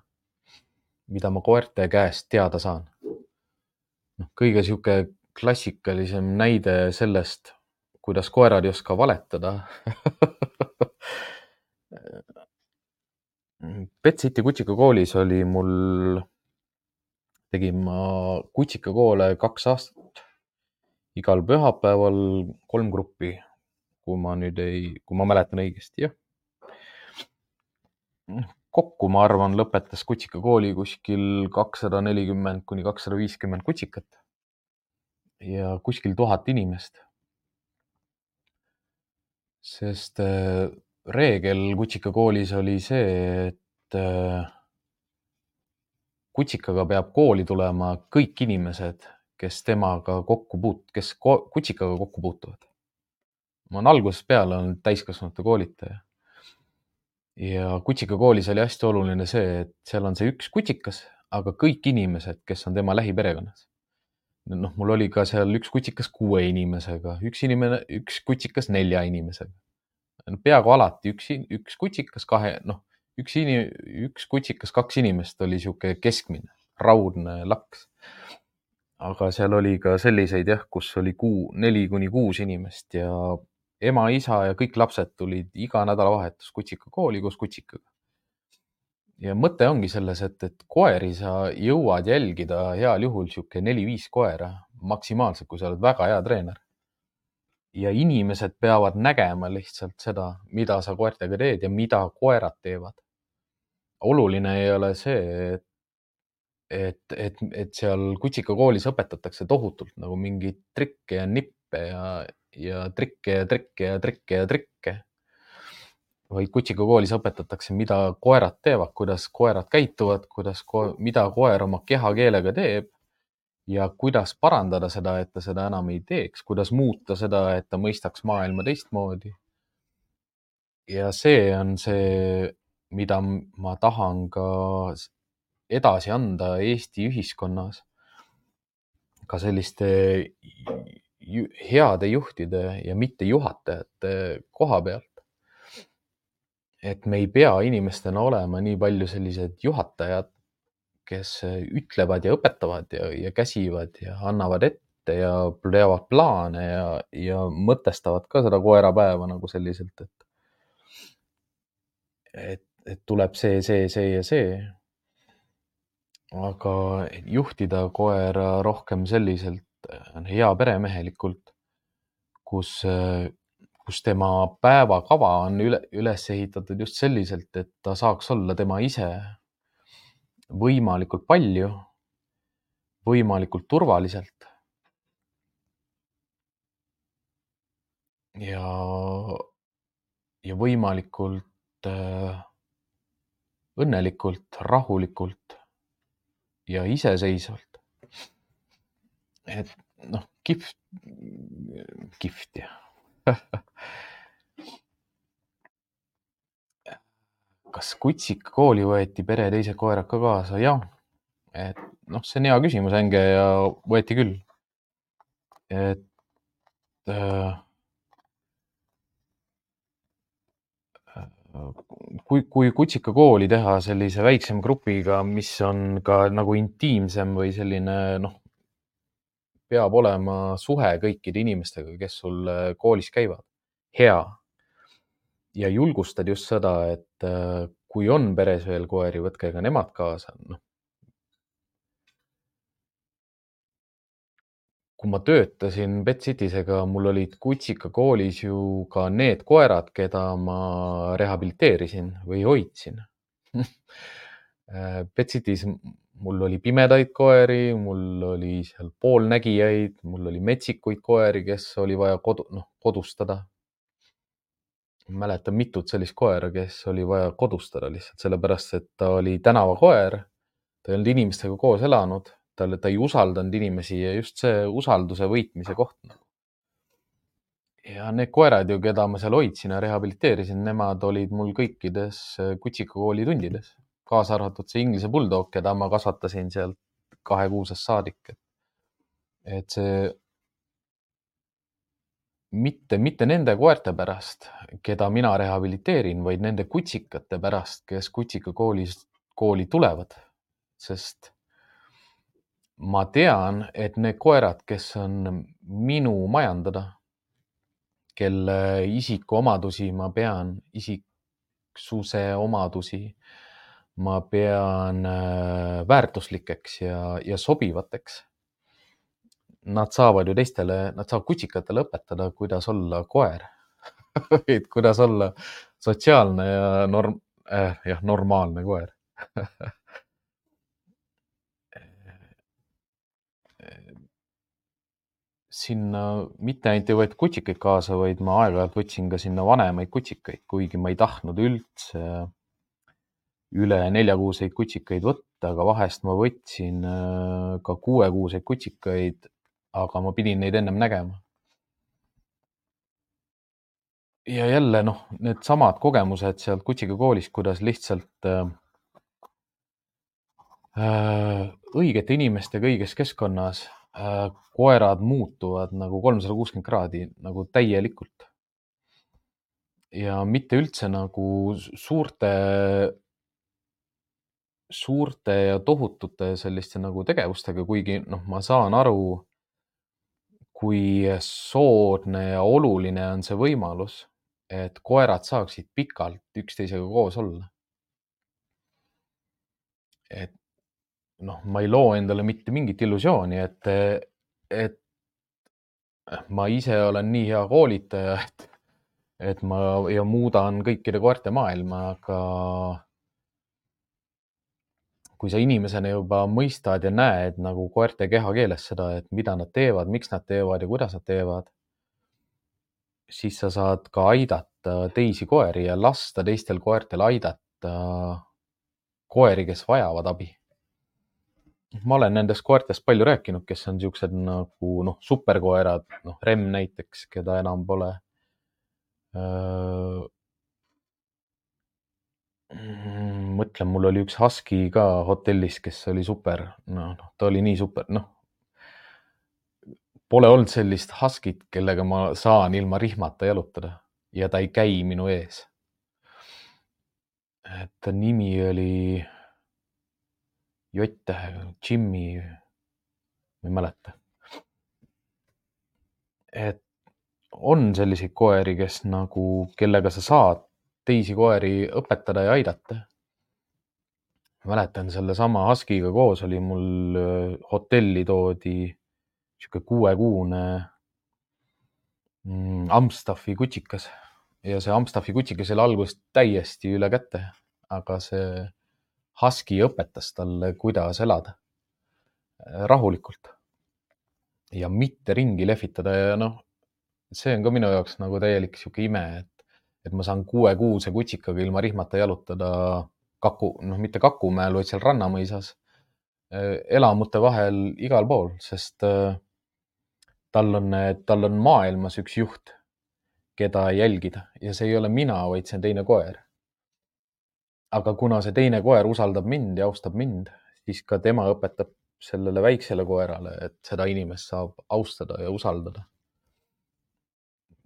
mida ma koerte käest teada saan. noh, kõige sihuke klassikalisem näide sellest, kuidas koerad ei oska valetada Pet City kutsikakoolis oli mul, tegin ma kutsikakoole kaks aastat. igal pühapäeval kolm gruppi, kui ma nüüd ei, kui ma mäletan õigesti, jah kokku, ma arvan, lõpetas kutsikakooli kuskil kakssada nelikümmend kuni kakssada viiskümmend kutsikat ja kuskil tuhat inimest. sest äh, reegel kutsikakoolis oli see, et äh, kutsikaga peab kooli tulema kõik inimesed, kes temaga kokku puut-, kes kutsikaga kokku puutuvad. ma olen algusest peale olnud täiskasvanute koolitaja ja kutsikakoolis oli hästi oluline see, et seal on see üks kutsikas, aga kõik inimesed, kes on tema lähiperekonnas. noh, mul oli ka seal üks kutsikas kuue inimesega, üks inimene, üks kutsikas nelja inimesega. Peaaegu alati üks, üks kutsikas kahe, noh, üks inim-, üks kutsikas, kaks inimest oli sihuke keskmine, raudne laks. aga seal oli ka selliseid jah, kus oli kuu, neli kuni kuus inimest ja ema, isa ja kõik lapsed tulid iga nädalavahetus kutsikakooli koos kutsikaga. ja mõte ongi selles, et, et koeri sa jõuad jälgida heal juhul sihuke neli-viis koera maksimaalselt, kui sa oled väga hea treener. Ja inimesed peavad nägema lihtsalt seda, mida sa koertega teed ja mida koerad teevad. oluline ei ole see, et et, et, et seal kutsikakoolis õpetatakse tohutult nagu mingeid trikke ja nippe ja, ja trikke ja trikke ja trikke ja trikke. vaid kutsikakoolis õpetatakse, mida koerad teevad, kuidas koerad käituvad, kuidas ko, mida koer oma kehakeelega teeb ja kuidas parandada seda, et ta seda enam ei teeks, kuidas muuta seda, et ta mõistaks maailma teistmoodi. ja see on see, mida ma tahan ka edasi anda Eesti ühiskonnas. ka selliste heade juhtide ja mitte juhatajate koha pealt. et me ei pea inimestena olema nii palju sellised juhatajad, kes ütlevad ja õpetavad ja, ja käsivad ja annavad ette ja teevad plaane ja, ja mõtestavad ka seda koerapäeva nagu selliselt, et et, et tuleb see, see, see ja see. aga juhtida koera rohkem selliselt, hea peremehelikult, kus, kus tema päevakava on üle, üles ehitatud just selliselt, et ta saaks olla tema ise võimalikult palju, võimalikult turvaliselt. ja, ja võimalikult äh, õnnelikult, rahulikult ja iseseisvalt. et noh, kihvt, kihvt jah kas kutsik kooli võeti pere teised koerad ka kaasa? jah, et noh, see on hea küsimus, Änge ja võeti küll. et äh, kui, kui kutsika kooli teha sellise väiksema grupiga, mis on ka nagu intiimsem või selline noh, peab olema suhe kõikide inimestega, kes sul koolis käivad, hea. Ja julgustad just seda, et äh, kui on peres veel koeri, võtke ka nemad kaasa, noh kui ma töötasin Betcitysega, mul olid Kutsika koolis ju ka need koerad, keda ma rehabiliteerisin või hoidsin Betcitys mul oli pimedaid koeri, mul oli seal poolnägijaid, mul oli metsikuid koeri, kes oli vaja kodu, noh, kodustada. Mäletan mitut sellist koera, kes oli vaja kodustada lihtsalt sellepärast, et ta oli tänavakoer. ta ei olnud inimestega koos elanud talle, ta ei usaldanud inimesi ja just see usalduse võitmise koht. Nagu. ja need koerad ju, keda ma seal hoidsin ja rehabiliteerisin, nemad olid mul kõikides äh, Kutsika kooli tundides, kaasa arvatud see Inglise buldog, keda ma kasvatasin sealt kahekuusest saadik. et see mitte, mitte nende koerte pärast, keda mina rehabiliteerin, vaid nende kutsikate pärast, kes Kutsika koolis, kooli tulevad, sest ma tean, et need koerad, kes on minu majandada, kelle isikuomadusi ma pean, isiksuse omadusi, ma pean äh, väärtuslikeks ja, ja sobivateks. Nad saavad ju teistele, nad saavad kutsikatele õpetada, kuidas olla koer et kuidas olla sotsiaalne ja norm- äh,, jah, normaalne koer sinna mitte ainult ei võetud kutsikaid kaasa, vaid ma aeg-ajalt võtsin ka sinna vanemaid kutsikaid, kuigi ma ei tahtnud üldse üle neljakuuseid kutsikaid võtta, aga vahest ma võtsin äh, ka kuuekuuseid kutsikaid, aga ma pidin neid ennem nägema. ja jälle noh, needsamad kogemused sealt kutsikakoolist, kuidas lihtsalt äh, äh, õigete inimestega õiges keskkonnas Äh, koerad muutuvad nagu kolmsada kuuskümmend kraadi nagu täielikult. ja mitte üldse nagu suurte, suurte ja tohutute selliste nagu tegevustega, kuigi noh, ma saan aru, kui soodne ja oluline on see võimalus, et koerad saaksid pikalt üksteisega koos olla. et noh, ma ei loo endale mitte mingit illusiooni, et, et ma ise olen nii hea koolitaja, et, et ma ja muudan kõikide koerte maailma, aga kui sa inimesena juba mõistad ja näed nagu koerte kehakeeles seda, et mida nad teevad, miks nad teevad ja kuidas nad teevad, siis sa saad ka aidata teisi koeri ja lasta teistel koertel aidata koeri, kes vajavad abi ma olen nendest koertest palju rääkinud, kes on siuksed nagu noh, superkoerad, noh, Rem näiteks, keda enam pole. Mõtlen, mul oli üks Husky ka hotellis, kes oli super, noh, noh, ta oli nii super, noh. Pole olnud sellist Husky't, kellega ma saan ilma rihmata jalutada ja ta ei käi minu ees. et ta nimi oli J-tähega, Jimmy, ma ei mäleta. et on selliseid koeri, kes nagu, kellega sa saad teisi koeri õpetada ja aidata. Mäletan sellesama Husky'ga koos oli mul hotelli toodi sihuke kuuekuune mm, Amstaffi kutsikas. Ja see Amstaffi kutsikas oli alguses täiesti üle käte, aga see Husky õpetas talle, kuidas elada rahulikult. Ja mitte ringi lehvitada ja noh, see on ka minu jaoks nagu täielik sihuke ime, et, et ma saan kuuekuuse kutsikaga ilma rihmata jalutada Kaku, noh, mitte Kakumäel, vaid seal Rannamõisas, elamute vahel igal pool, sest äh, tal on, tal on maailmas üks juht, keda jälgida ja see ei ole mina, vaid see on teine koer. aga kuna see teine koer usaldab mind ja austab mind, siis ka tema õpetab sellele väiksele koerale, et seda inimest saab austada ja usaldada.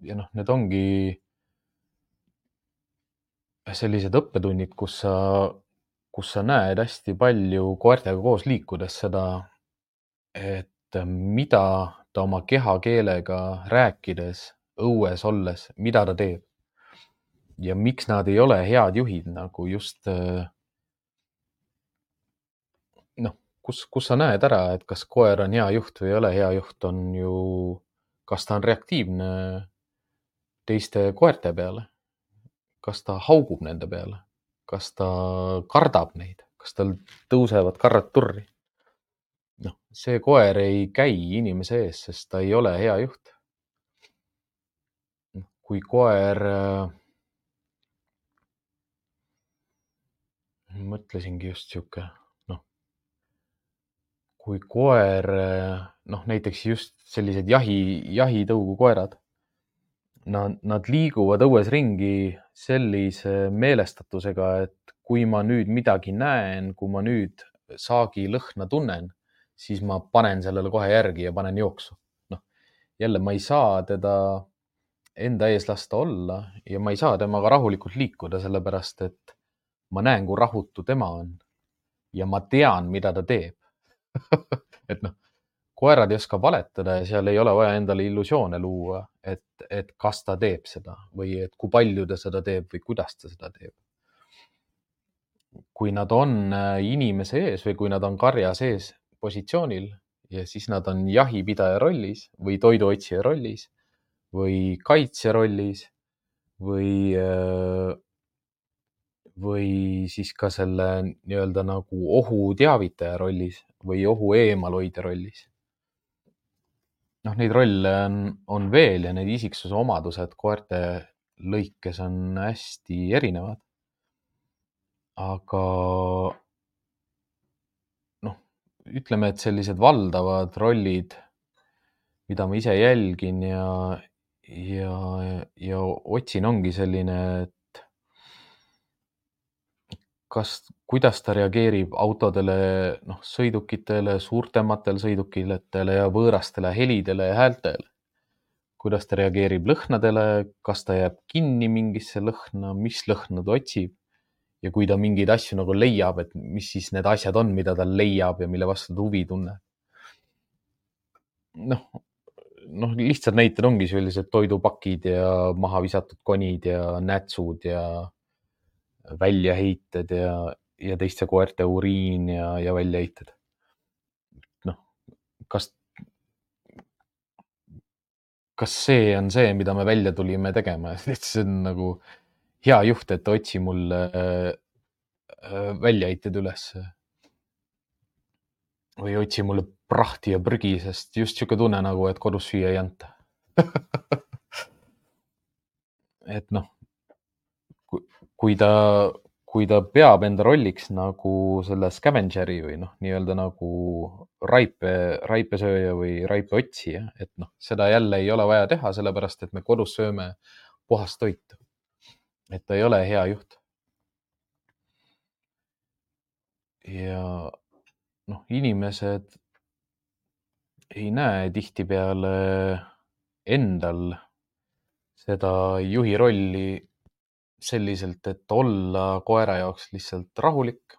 ja noh, need ongi sellised õppetunnid, kus sa, kus sa näed hästi palju koertega koos liikudes seda, et mida ta oma kehakeelega rääkides, õues olles, mida ta teeb. ja miks nad ei ole head juhid nagu just kus, kus sa näed ära, et kas koer on hea juht või ei ole hea juht, on ju, kas ta on reaktiivne teiste koerte peale, kas ta haugub nende peale, kas ta kardab neid, kas tal tõusevad karrad turri. noh, see koer ei käi inimese ees, sest ta ei ole hea juht. Noh, kui koer mõtlesingi just sihuke kui koer, noh näiteks just sellised jahi, jahitõugu koerad, nad, nad liiguvad õues ringi sellise meelestatusega, et kui ma nüüd midagi näen, kui ma nüüd saagi lõhna tunnen, siis ma panen sellele kohe järgi ja panen jooksu. noh, jälle ma ei saa teda enda ees lasta olla ja ma ei saa temaga rahulikult liikuda, sellepärast et ma näen, kui rahutu tema on. ja ma tean, mida ta teeb et noh, koerad ei oska valetada ja seal ei ole vaja endale illusioone luua, et, et kas ta teeb seda või et kui palju ta seda teeb või kuidas ta seda teeb. kui nad on äh, inimese ees või kui nad on karja sees positsioonil ja siis nad on jahipidaja rollis või toiduotsija rollis või kaitsja rollis või äh, või siis ka selle nii-öelda nagu ohu teavitaja rollis või ohu eemalhoidja rollis. Noh, neid rolle on, on veel ja need isiksuse omadused koerte lõikes on hästi erinevad. aga noh, ütleme, et sellised valdavad rollid, mida ma ise jälgin ja, ja, ja otsin, ongi selline, et kas, kuidas ta reageerib autodele, noh, sõidukitele, suurtematele sõidukitele ja võõrastele helidele ja häältele? kuidas ta reageerib lõhnadele, kas ta jääb kinni mingisse lõhna, mis lõhna ta otsib? ja kui ta mingeid asju nagu leiab, et mis siis need asjad on, mida ta leiab ja mille vastu ta huvi tunneb? noh, noh, lihtsad näited ongi sellised toidupakid ja maha visatud konid ja nätsud ja väljaheited ja, ja teiste koerte uriin ja, ja väljaheited. noh, kas, kas see on see, mida me välja tulime tegema, et see on nagu hea juht, et otsi mulle äh, väljaheited ülesse. või otsi mulle prahti ja prügi, sest just sihuke tunne nagu, et kodus süüa ei anta et noh kui ta, kui ta peab enda rolliks nagu selle scavengeri või noh, nii-öelda nagu raipe, raipesööja või raipeotsija, et noh, seda jälle ei ole vaja teha, sellepärast et me kodus sööme puhast toitu. et ta ei ole hea juht. ja noh, inimesed ei näe tihtipeale endal seda juhi rolli selliselt, et olla koera jaoks lihtsalt rahulik,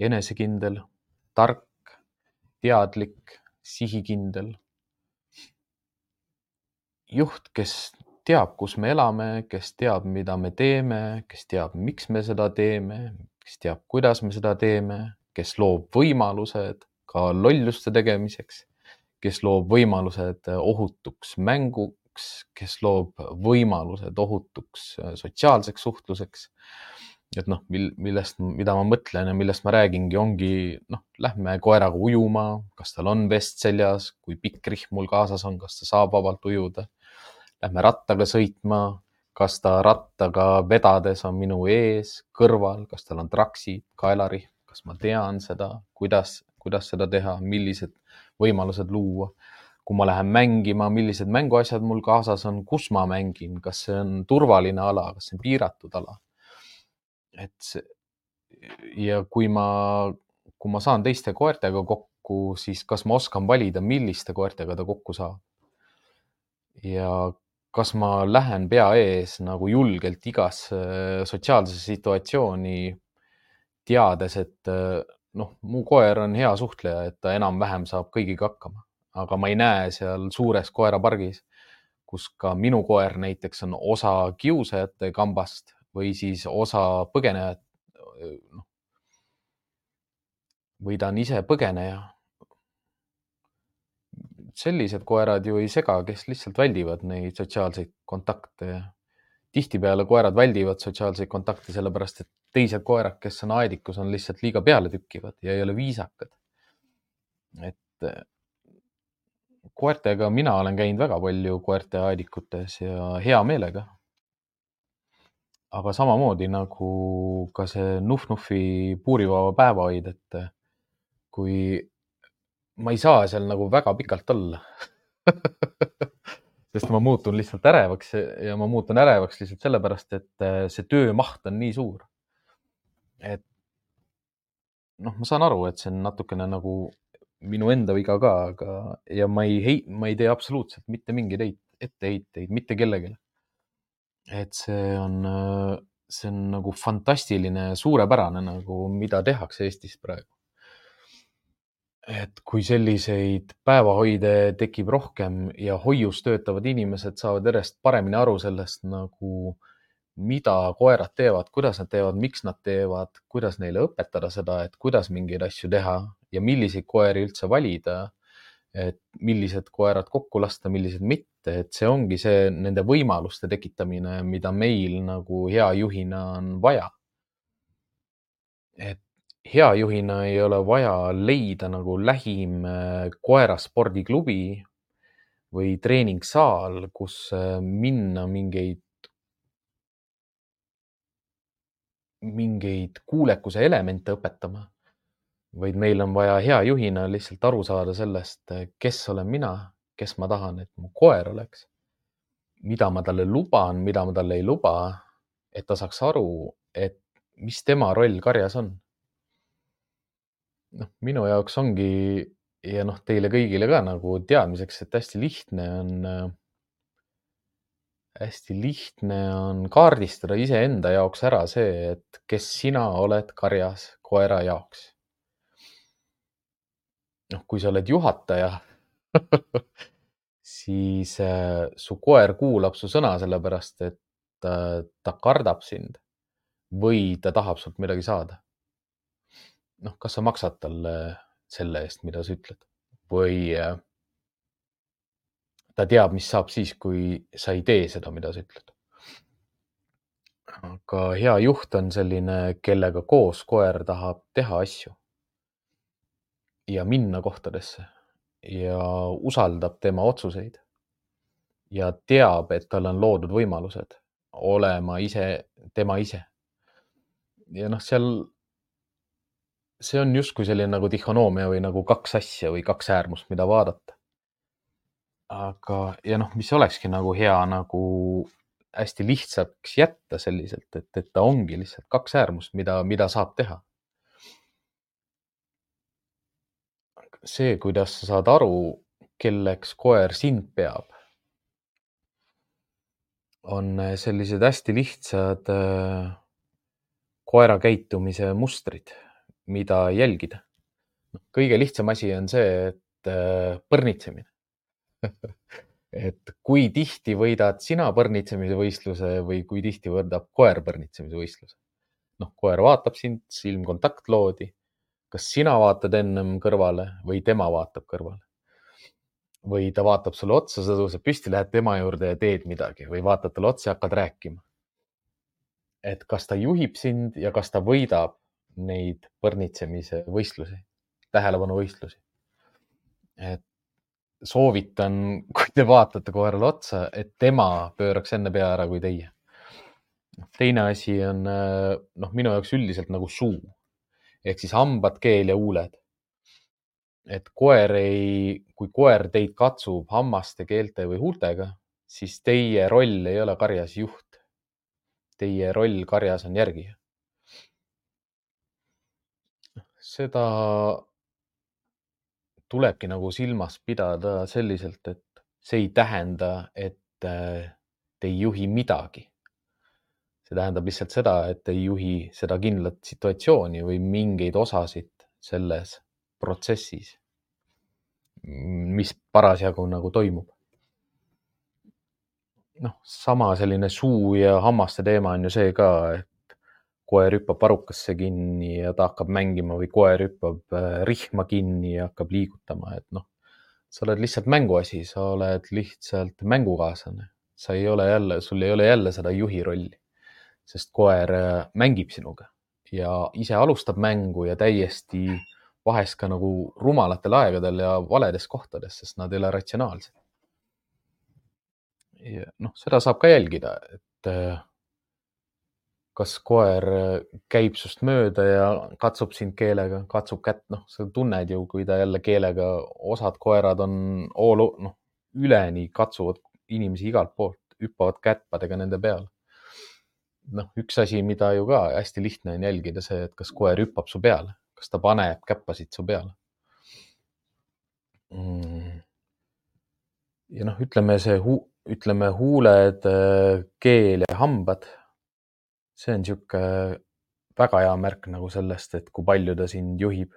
enesekindel, tark, teadlik, sihikindel. juht, kes teab, kus me elame, kes teab, mida me teeme, kes teab, miks me seda teeme, kes teab, kuidas me seda teeme, kes loob võimalused ka lolluste tegemiseks, kes loob võimalused ohutuks mängu, üks, kes loob võimalused ohutuks äh, sotsiaalseks suhtluseks. et noh, mil, millest, mida ma mõtlen ja millest ma räägingi, ongi noh, lähme koeraga ujuma, kas tal on vest seljas, kui pikk rihm mul kaasas on, kas ta saab vabalt ujuda. Lähme rattaga sõitma, kas ta rattaga vedades on minu ees, kõrval, kas tal on traksid, kaelarihm, kas ma tean seda, kuidas, kuidas seda teha, millised võimalused luua kui ma lähen mängima, millised mänguasjad mul kaasas on, kus ma mängin, kas see on turvaline ala, kas see on piiratud ala. et ja kui ma, kui ma saan teiste koertega kokku, siis kas ma oskan valida, milliste koertega ta kokku saab. ja kas ma lähen pea ees nagu julgelt igasse sotsiaalsesse situatsiooni, teades, et noh, mu koer on hea suhtleja, et ta enam-vähem saab kõigiga hakkama aga ma ei näe seal suures koerapargis, kus ka minu koer näiteks on osa kiusajate kambast või siis osa põgenejat. noh, või ta on ise põgeneja. sellised koerad ju ei sega, kes lihtsalt väldivad neid sotsiaalseid kontakte. tihtipeale koerad väldivad sotsiaalseid kontakte sellepärast, et teised koerad, kes on aedikus, on lihtsalt liiga pealetükkivad ja ei ole viisakad. et koertega mina olen käinud väga palju koerte aedikutes ja hea meelega. aga samamoodi nagu ka see Nuf-Nufi puurivaba päevahoid, et kui ma ei saa seal nagu väga pikalt olla sest ma muutun lihtsalt ärevaks ja ma muutun ärevaks lihtsalt sellepärast, et see töömaht on nii suur. et noh, ma saan aru, et see on natukene nagu minu enda viga ka, aga, ja ma ei hei-, ma ei tee absoluutselt mitte mingeid heit-, etteheiteid mitte kellelegi. et see on, see on nagu fantastiline, suurepärane nagu, mida tehakse Eestis praegu. et kui selliseid päevahoide tekib rohkem ja hoius töötavad inimesed saavad järjest paremini aru sellest nagu mida koerad teevad, kuidas nad teevad, miks nad teevad, kuidas neile õpetada seda, et kuidas mingeid asju teha ja milliseid koeri üldse valida. et millised koerad kokku lasta, millised mitte, et see ongi see nende võimaluste tekitamine, mida meil nagu hea juhina on vaja. et hea juhina ei ole vaja leida nagu lähim äh, koeraspordiklubi või treeningsaal, kus äh, minna mingeid mingeid kuulekuse elemente õpetama, vaid meil on vaja hea juhina lihtsalt aru saada sellest, kes olen mina, kes ma tahan, et mu koer oleks, mida ma talle luban, mida ma talle ei luba, et ta saaks aru, et mis tema roll karjas on. noh, minu jaoks ongi ja noh, teile kõigile ka nagu teadmiseks, et hästi lihtne on hästi lihtne on kaardistada iseenda jaoks ära see, et kes sina oled karjas koera jaoks. noh, kui sa oled juhataja siis äh, su koer kuulab su sõna sellepärast, et äh, ta kardab sind või ta tahab sult midagi saada. noh, kas sa maksad talle selle eest, mida sa ütled või äh, ta teab, mis saab siis, kui sa ei tee seda, mida sa ütled. aga hea juht on selline, kellega koos koer tahab teha asju. Ja minna kohtadesse. Ja usaldab tema otsuseid. Ja teab, et tal on loodud võimalused. Olema ise, tema ise. ja noh, seal, see on justkui selline nagu dihhonoomia või nagu kaks asja või kaks äärmust, mida vaadata aga, ja noh, mis olekski nagu hea nagu hästi lihtsaks jätta selliselt, et, et ta ongi lihtsalt kaks äärmust, mida, mida saab teha. see, kuidas sa saad aru, kelleks koer sind peab, on sellised hästi lihtsad äh, koera käitumise mustrid, mida jälgida. kõige lihtsam asi on see, et äh, põrnitsemine et kui tihti võidad sina põrnitsemise võistluse või kui tihti võidab koer põrnitsemise võistluse? noh, koer vaatab sind, silmkontakt loodi. kas sina vaatad ennem kõrvale või tema vaatab kõrvale? või ta vaatab sulle otsa, sa tõused püsti, lähed tema juurde ja teed midagi või vaatad talle otsa ja hakkad rääkima. et kas ta juhib sind ja kas ta võidab neid põrnitsemise võistlusi, tähelepanuvõistlusi. et soovitan, kui te vaatate koerale otsa, et tema pööraks enne pea ära kui teie. teine asi on noh, minu jaoks üldiselt nagu suu ehk siis hambad, keel ja huuled. et koer ei, kui koer teid katsub hammaste, keelte või huultega, siis teie roll ei ole karjas juht. Teie roll karjas on järgija. seda tulebki nagu silmas pidada selliselt, et see ei tähenda, et äh, te ei juhi midagi. see tähendab lihtsalt seda, et ei juhi seda kindlat situatsiooni või mingeid osasid selles protsessis, mis parasjagu nagu toimub. noh, sama selline suu ja hammaste teema on ju see ka, et koer hüppab varrukasse kinni ja ta hakkab mängima või koer hüppab äh, rihma kinni ja hakkab liigutama, et noh, sa oled lihtsalt mänguasi, sa oled lihtsalt mängukaaslane, sa ei ole jälle, sul ei ole jälle seda juhi rolli, sest koer äh, mängib sinuga ja ise alustab mängu ja täiesti vahest ka nagu rumalatel aegadel ja valedes kohtades, sest nad ei ole ratsionaalsed. noh, seda saab ka jälgida, et äh, kas koer äh, käib sinust mööda ja katsub sind keelega, katsub kätt, noh, sa tunned ju, kui ta jälle keelega, osad koerad on all, noh, üleni katsuvad inimesi igalt poolt, hüppavad kätpadega nende peale. noh, üks asi, mida ju ka hästi lihtne on jälgida, see, et kas koer hüppab su peale, kas ta paneb käppasid su peale mm.. ja noh, ütleme see, ütleme huuled, äh, keel ja hambad see on niisugune väga hea märk nagu sellest, et kui palju ta sind juhib.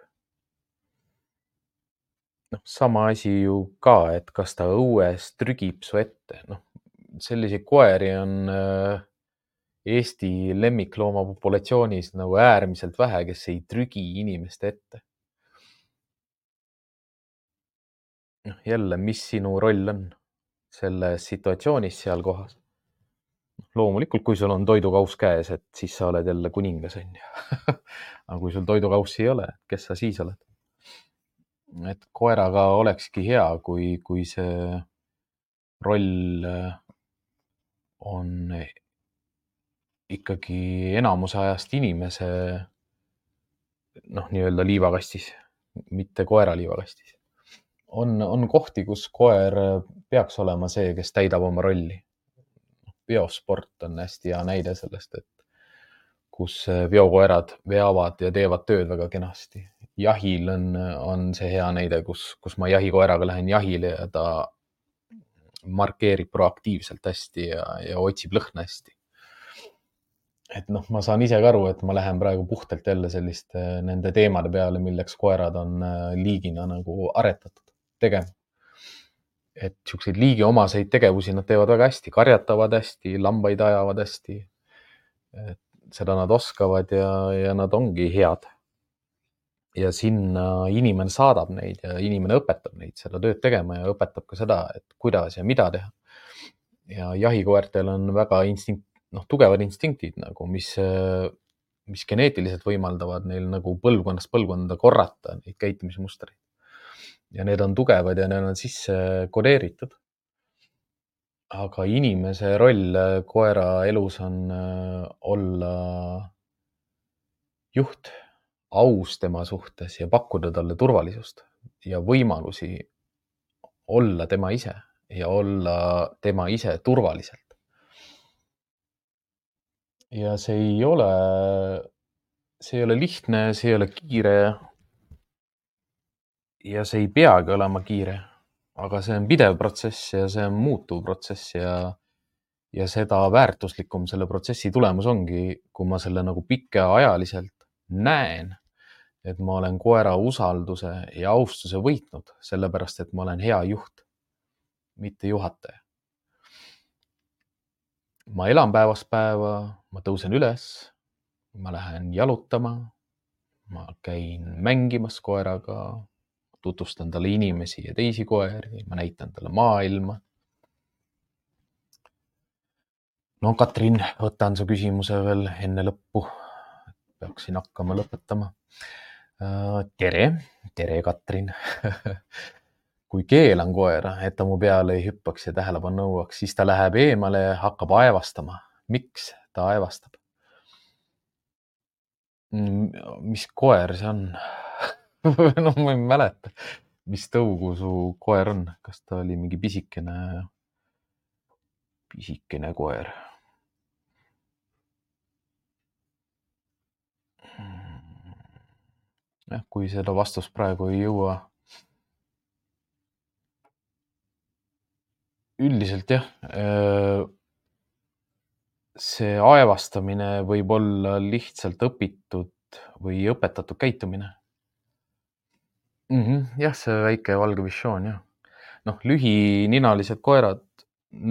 noh, sama asi ju ka, et kas ta õues trügib su ette, noh, selliseid koeri on äh, Eesti lemmiklooma populatsioonis nagu äärmiselt vähe, kes ei trügi inimeste ette. noh, jälle, mis sinu roll on selles situatsioonis seal kohas? Loomulikult, kui sul on toidukauss käes, et siis sa oled jälle kuningas, onju. aga kui sul toidukaussi ei ole, kes sa siis oled? et koeraga olekski hea, kui, kui see roll äh, on ikkagi enamuse ajast inimese noh, nii-öelda liivakastis, mitte koera liivakastis. on, on kohti, kus koer peaks olema see, kes täidab oma rolli veosport on hästi hea näide sellest, et kus veokoerad veavad ja teevad tööd väga kenasti. jahil on, on see hea näide, kus, kus ma jahikoeraga lähen jahile ja ta markeerib proaktiivselt hästi ja, ja otsib lõhna hästi. et noh, ma saan ise ka aru, et ma lähen praegu puhtalt jälle selliste nende teemade peale, milleks koerad on liigina nagu aretatud tegema et siukseid liigiomaseid tegevusi nad teevad väga hästi, karjatavad hästi, lambaid ajavad hästi. seda nad oskavad ja, ja nad ongi head. ja sinna inimene saadab neid ja inimene õpetab neid seda tööd tegema ja õpetab ka seda, et kuidas ja mida teha. ja jahikoertel on väga instinkt, noh, tugevad instinktid nagu, mis, mis geneetiliselt võimaldavad neil nagu põlvkonnast põlvkonda korrata neid käitumismustreid ja need on tugevad ja need on sisse kodeeritud. aga inimese roll äh, koera elus on äh, olla juht, aus tema suhtes ja pakkuda talle turvalisust ja võimalusi olla tema ise ja olla tema ise turvaliselt. ja see ei ole, see ei ole lihtne, see ei ole kiire ja see ei peagi olema kiire, aga see on pidev protsess ja see on muutuv protsess ja, ja seda väärtuslikum selle protsessi tulemus ongi, kui ma selle nagu pikaajaliselt näen, et ma olen koera usalduse ja austuse võitnud, sellepärast et ma olen hea juht, mitte juhataja. ma elan päevast päeva, ma tõusen üles, ma lähen jalutama, ma käin mängimas koeraga tutvustan talle inimesi ja teisi koeri, ma näitan talle maailma. no Katrin, võtan su küsimuse veel enne lõppu. peaksin hakkama lõpetama. Äh, tere, tere, Katrin kui keelan koera, et ta mu peale ei hüppaks ja tähelepanu nõuaks, siis ta läheb eemale ja hakkab aevastama. miks ta aevastab? Mm, mis koer see on noh, ma ei mäleta, mis tõugu su koer on, kas ta oli mingi pisikene, pisikene koer? jah, kui seda vastust praegu ei jõua. üldiselt jah see aevastamine võib olla lihtsalt õpitud või õpetatud käitumine mm. -hmm. jah, see väike valge visioon jah. noh, lühininalised koerad,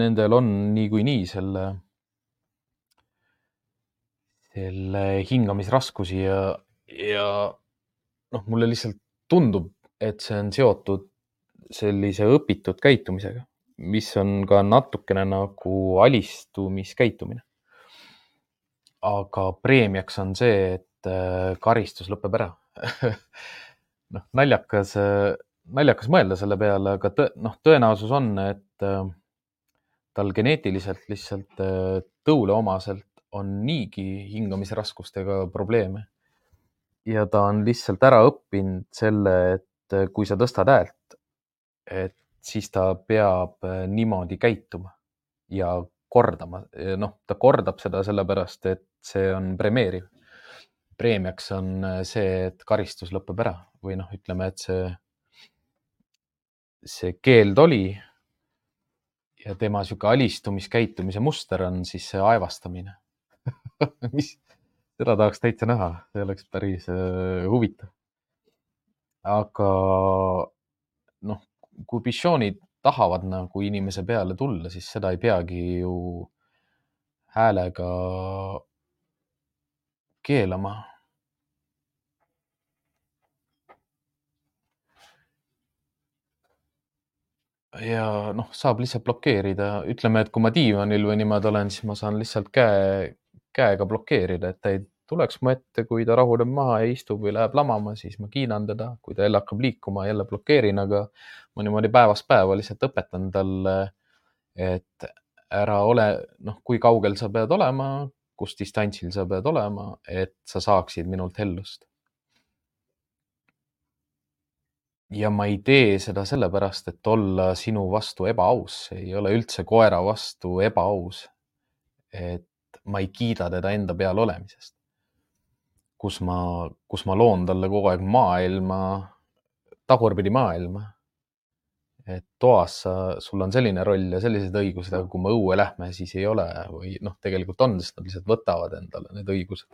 nendel on niikuinii selle, selle hingamisraskusi ja, ja noh, mulle lihtsalt tundub, et see on seotud sellise õpitud käitumisega, mis on ka natukene nagu alistumiskäitumine aga preemiaks on see, et äh, karistus lõpeb ära noh, naljakas, äh, naljakas mõelda selle peale, aga tõ, noh, tõenäosus on, et äh, tal geneetiliselt lihtsalt tõule omaselt on niigi hingamisraskustega probleeme. ja ta on lihtsalt ära õppinud selle, et kui sa tõstad häält, et siis ta peab niimoodi käituma ja kordama, noh, ta kordab seda sellepärast, et see on premeeriv. Preemiaks on äh, see, et karistus lõpeb ära või noh, ütleme, et see, see keeld oli ja tema sihuke alistumiskäitumise muster on siis see aevastamine mis, seda tahaks täitsa näha, see oleks päris uh, huvitav. aga noh, kui Bichonid tahavad nagu inimese peale tulla, siis seda ei peagi ju häälega keelama. ja noh, saab lihtsalt blokeerida, ütleme, et kui ma diivanil või niimoodi olen, siis ma saan lihtsalt käe, käega blokeerida, et ta ei tuleks mu ette, kui ta rahuneb maha ja istub või läheb lamama, siis ma kiinan teda, kui ta jälle hakkab liikuma, jälle blokeerin, aga ma niimoodi päevast päeva lihtsalt õpetan talle, et ära ole, noh, kui kaugel sa pead olema, kus distantsil sa pead olema, et sa saaksid minult hellust. ja ma ei tee seda sellepärast, et olla sinu vastu ebaaus, ei ole üldse koera vastu ebaaus. et ma ei kiida teda enda peal olemisest kus ma, kus ma loon talle kogu aeg maailma, tagurpidi maailma. Et toas sa, sul on selline roll ja sellised õigused, aga kui me õue lähme, siis ei ole või noh, tegelikult on, sest nad lihtsalt võtavad endale need õigused.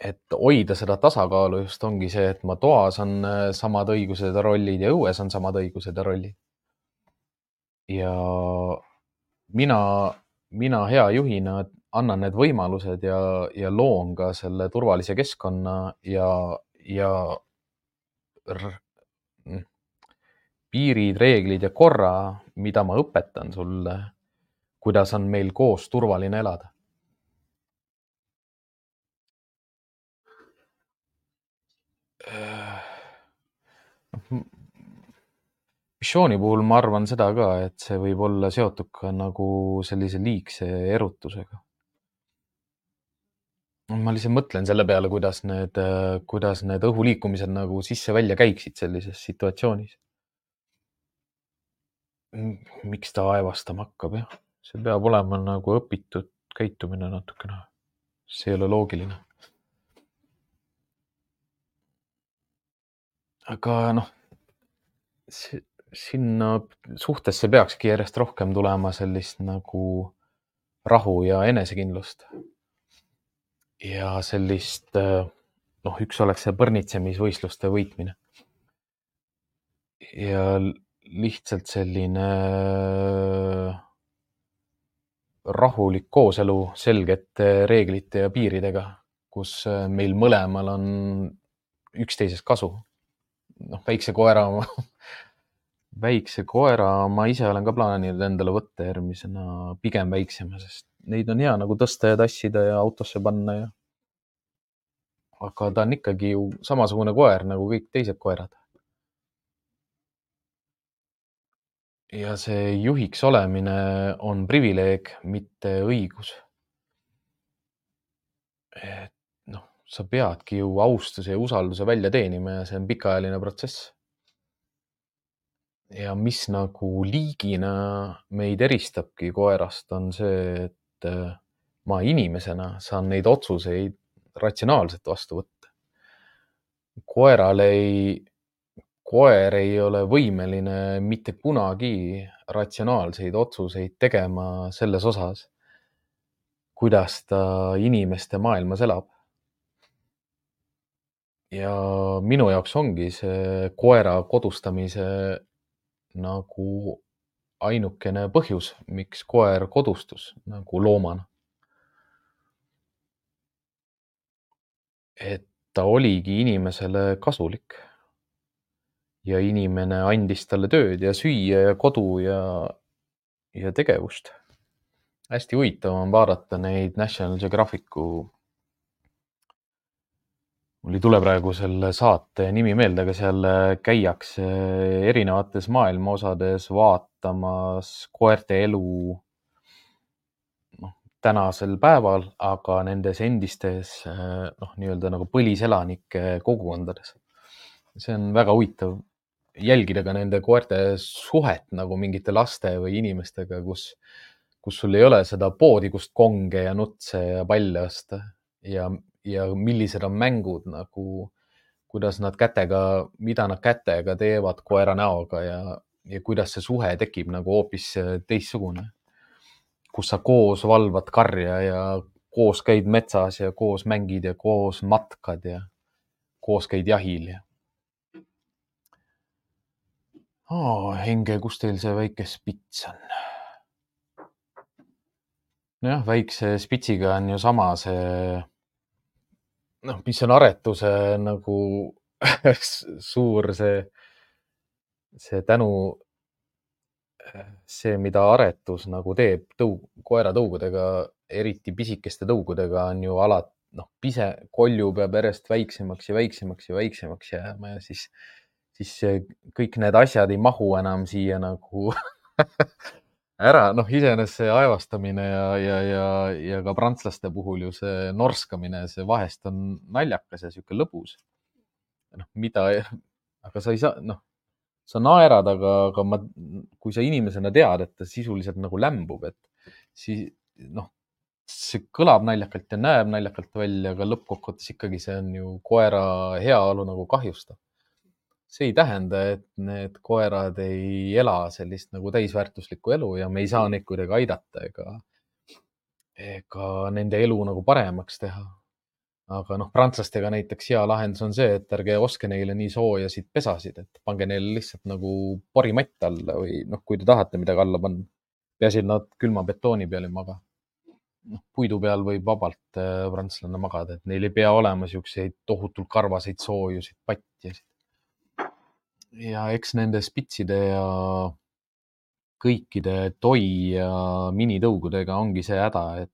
et hoida seda tasakaalu just ongi see, et ma toas on äh, samad õigused ja rollid ja õues on samad õigused ja rollid. ja mina, mina hea juhina annan need võimalused ja, ja loon ka selle turvalise keskkonna ja, ja piirid, reeglid ja korra, mida ma õpetan sulle, kuidas on meil koos turvaline elada. missiooni puhul ma arvan seda ka, et see võib olla seotud ka nagu sellise liigse erutusega ma lihtsalt mõtlen selle peale, kuidas need, kuidas need õhuliikumised nagu sisse-välja käiksid sellises situatsioonis. Miks ta aevastama hakkab, jah, see peab olema nagu õpitud käitumine natukene. see ei ole loogiline. aga noh, sinna suhtesse peakski järjest rohkem tulema sellist nagu rahu ja enesekindlust ja sellist, noh, üks oleks see põrnitsemisvõistluste võitmine. ja lihtsalt selline äh, rahulik kooselu selgete reeglite ja piiridega, kus äh, meil mõlemal on üksteisest kasu. noh, väikse koera väikse koera ma ise olen ka plaaninud endale võtta järgmisena pigem väiksema, sest neid on hea nagu tõsta ja tassida ja autosse panna ja. aga ta on ikkagi ju samasugune koer nagu kõik teised koerad. Ja see juhiks olemine on privileeg, mitte õigus. et noh, sa peadki ju austuse ja usalduse välja teenima ja see on pikaajaline protsess ja mis nagu liigina meid eristabki koerast, on see, et äh, ma inimesena saan neid otsuseid ratsionaalselt vastu võtta. koeral ei, koer ei ole võimeline mitte kunagi ratsionaalseid otsuseid tegema selles osas, kuidas ta inimeste maailmas elab. ja minu jaoks ongi see koera kodustamise nagu ainukene põhjus, miks koer kodustus nagu loomana. et ta oligi inimesele kasulik. Ja inimene andis talle tööd ja süüa ja kodu ja, ja tegevust. hästi huvitav on vaadata neid National Geographicu mul ei tule praegu selle saate nimi meelde, aga seal äh, käiakse erinevates maailma osades vaatamas koerte elu noh, tänasel päeval, aga nendes endistes äh, noh, nii-öelda nagu põliselanike kogukondades. see on väga huvitav jälgida ka nende koerte suhet nagu mingite laste või inimestega, kus, kus sul ei ole seda poodi, kust konge ja nutse ja palle osta ja ja millised on mängud nagu, kuidas nad kätega, mida nad kätega teevad koera näoga ja, ja kuidas see suhe tekib nagu hoopis teistsugune. kus sa koos valvad karja ja koos käid metsas ja koos mängid ja koos matkad ja koos käid jahil ja. Oh, Henge, kus teil see väike spits on? nojah, väikse spitsiga on ju sama see noh, mis on aretuse nagu suur see, see tänu, see, mida aretus nagu teeb tõug, koera tõugudega, eriti pisikeste tõugudega on ju alati noh, pise, kolju peab järjest väiksemaks ja väiksemaks ja väiksemaks jääma ja siis, siis kõik need asjad ei mahu enam siia nagu ära, noh, iseenesest see aevastamine ja, ja, ja, ja ka prantslaste puhul ju see norskamine, see vahest on naljakas ja sihuke lõbus. noh, mida, aga sa ei saa, noh, sa naerad, aga, aga ma, kui sa inimesena tead, et ta sisuliselt nagu lämbub, et siis noh, see kõlab naljakalt ja näeb naljakalt välja, aga lõppkokkuvõttes ikkagi see on ju koera heaolu nagu kahjustav see ei tähenda, et need koerad ei ela sellist nagu täisväärtuslikku elu ja me ei saa neid kuidagi aidata ega, ega nende elu nagu paremaks teha. aga noh, prantslastega näiteks hea lahendus on see, et ärge ostke neile nii soojasid pesasid, et pange neile lihtsalt nagu porimatt alla või noh, kui te tahate midagi alla panna. peaasi, et nad külma betooni peal ei maga. noh, puidu peal võib vabalt äh, prantslane magada, et neil ei pea olema siukseid tohutult karvaseid soojusid patjasid ja eks nende spitside ja kõikide toi ja minitõugudega ongi see häda, et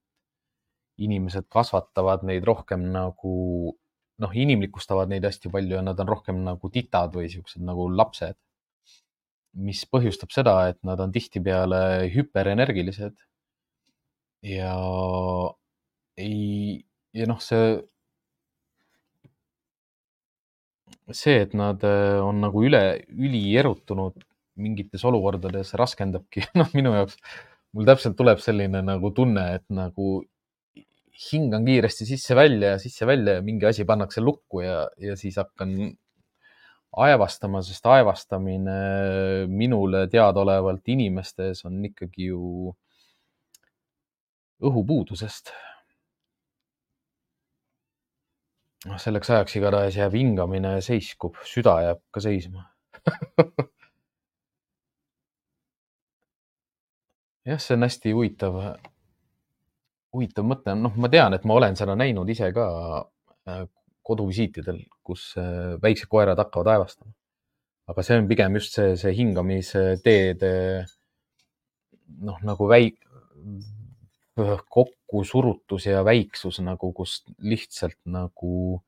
inimesed kasvatavad neid rohkem nagu noh, inimlikustavad neid hästi palju ja nad on rohkem nagu titad või siuksed nagu lapsed. mis põhjustab seda, et nad on tihtipeale hüperenergilised. ja ei, ja noh, see see, et nad äh, on nagu üle, ülierutunud mingites olukordades raskendabki, noh, minu jaoks, mul täpselt tuleb selline nagu tunne, et nagu hingan kiiresti sisse-välja ja sisse-välja ja mingi asi pannakse lukku ja, ja siis hakkan aevastama, sest aevastamine minule teadaolevalt inimestes on ikkagi ju õhupuudusest noh, selleks ajaks igatahes jääb hingamine seiskub, süda jääb ka seisma jah, see on hästi huvitav, huvitav mõte, noh, ma tean, et ma olen seda näinud ise ka äh, koduvisiitidel, kus äh, väiksed koerad hakkavad aevastama. aga see on pigem just see, see hingamisteede noh, nagu väik-, kokkusurutus ja väiksus nagu, kus lihtsalt nagu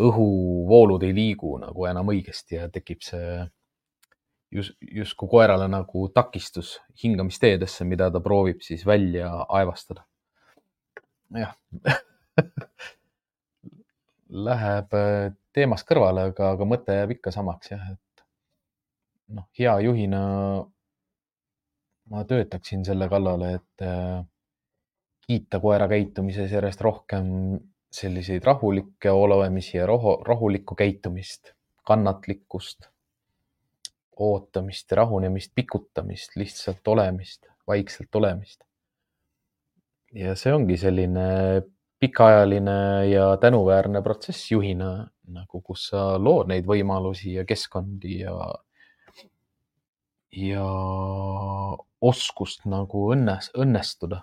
õhuvoolud ei liigu nagu enam õigesti ja tekib see just, justkui koerale nagu takistus hingamisteedesse, mida ta proovib siis välja aevastada. jah Läheb äh, teemast kõrvale, aga, aga mõte jääb ikka samaks jah, et noh, hea juhina ma töötaksin selle kallale, et äh, kiita koera käitumises järjest rohkem selliseid rahulikke olemisi ja rohu, rahulikku käitumist, kannatlikkust, ootamist ja rahunemist, pikutamist, lihtsalt olemist, vaikselt olemist. ja see ongi selline pikaajaline ja tänuväärne protsess juhina nagu, kus sa lood neid võimalusi ja keskkondi ja, ja oskust nagu õnnes, õnnestuda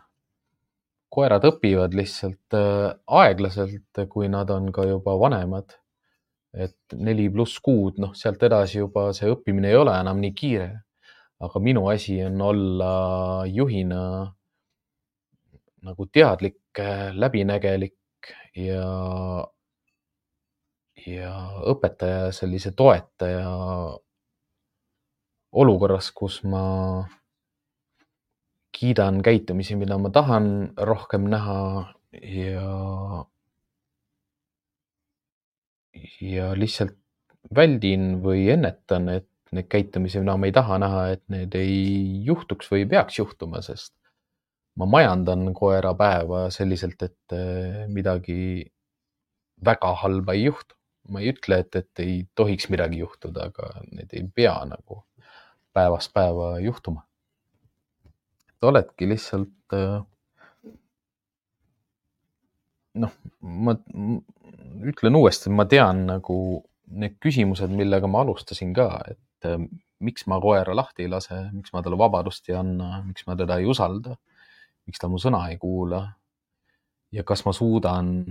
koerad õpivad lihtsalt äh, aeglaselt, kui nad on ka juba vanemad. et neli pluss kuud, noh, sealt edasi juba see õppimine ei ole enam nii kiire. aga minu asi on olla juhina nagu teadlik, läbinägelik ja, ja õpetaja sellise toetaja olukorras, kus ma kiidan käitumisi, mida ma tahan rohkem näha ja, ja lihtsalt väldin või ennetan, et neid käitumisi, mida ma ei taha näha, et need ei juhtuks või ei peaks juhtuma, sest ma majandan koera päeva selliselt, et eh, midagi väga halba ei juhtu. ma ei ütle, et, et ei tohiks midagi juhtuda, aga need ei pea nagu päevast päeva juhtuma oledki lihtsalt äh, noh, ma ütlen uuesti, ma tean nagu need küsimused, millega ma alustasin ka, et äh, miks ma koera lahti ei lase, miks ma talle vabadust ei anna, miks ma teda ei usalda, miks ta mu sõna ei kuula. ja kas ma suudan,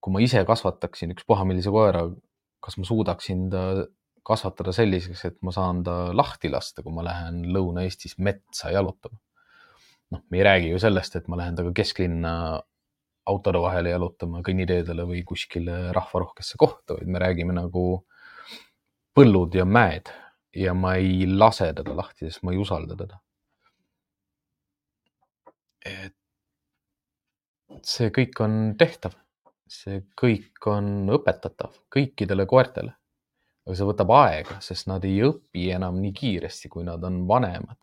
kui ma ise kasvataksin ükspuha millise koera, kas ma suudaksin ta kasvatada selliseks, et ma saan ta lahti lasta, kui ma lähen Lõuna-Eestis metsa jalutama. noh, me ei räägi ju sellest, et ma lähen temaga kesklinna autode vahele jalutama kõnniteedele või kuskile rahvarohkesse kohta, vaid me räägime nagu põllud ja mäed ja ma ei lase teda lahti, sest ma ei usalda teda. et see kõik on tehtav, see kõik on õpetatav kõikidele koertele aga see võtab aega, sest nad ei õpi enam nii kiiresti, kui nad on vanemad.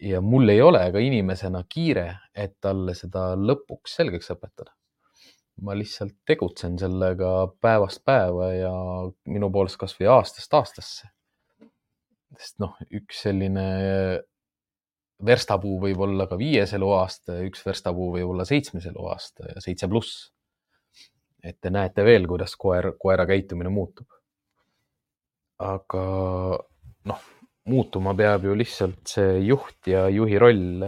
ja mul ei ole ka inimesena kiire, et talle seda lõpuks selgeks õpetada. ma lihtsalt tegutsen sellega päevast päeva ja minu poolest kasvõi aastast aastasse. sest noh, üks selline verstapuu võib olla ka viies eluaasta ja üks verstapuu võib olla seitsmes eluaasta ja seitse pluss. et te näete veel, kuidas koer, koera käitumine muutub aga noh, muutuma peab ju lihtsalt see juht ja juhi roll.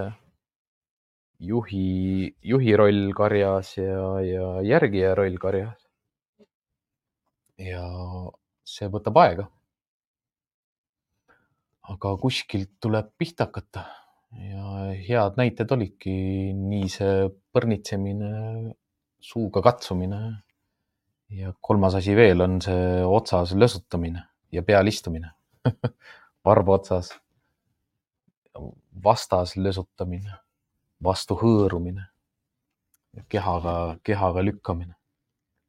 juhi, juhi roll karjas ja, ja järgija roll karjas. ja see võtab aega. aga kuskilt tuleb pihta hakata ja head näited olidki nii see põrnitsemine, suuga katsumine ja kolmas asi veel on see otsas lösutamine ja peal istumine. Varba otsas, vastas lösutamine, vastu hõõrumine, kehaga, kehaga lükkamine.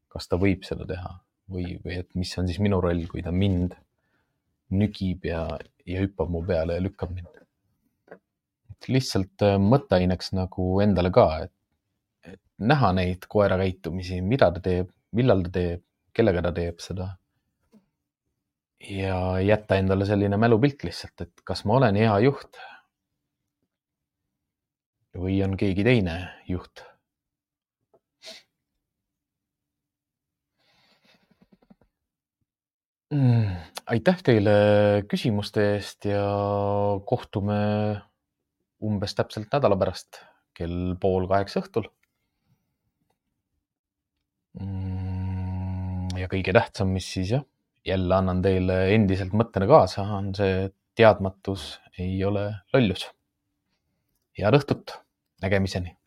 kas ta võib seda teha? Või, või et mis on siis minu roll, kui ta mind nügib ja, ja hüppab mu peale ja lükkab mind. lihtsalt äh, mõtteaineks nagu endale ka, et näha neid koera käitumisi, mida ta teeb, millal ta teeb, kellega ta teeb seda ja jätta endale selline mälupilt lihtsalt, et kas ma olen hea juht või on keegi teine juht. Aitäh teile küsimuste eest ja kohtume umbes täpselt nädala pärast kell pool kaheksa õhtul. Ja kõige tähtsam, mis siis jah jälle annan teile endiselt mõttena kaasa, on see, et teadmatus ei ole lollus. head õhtut, nägemiseni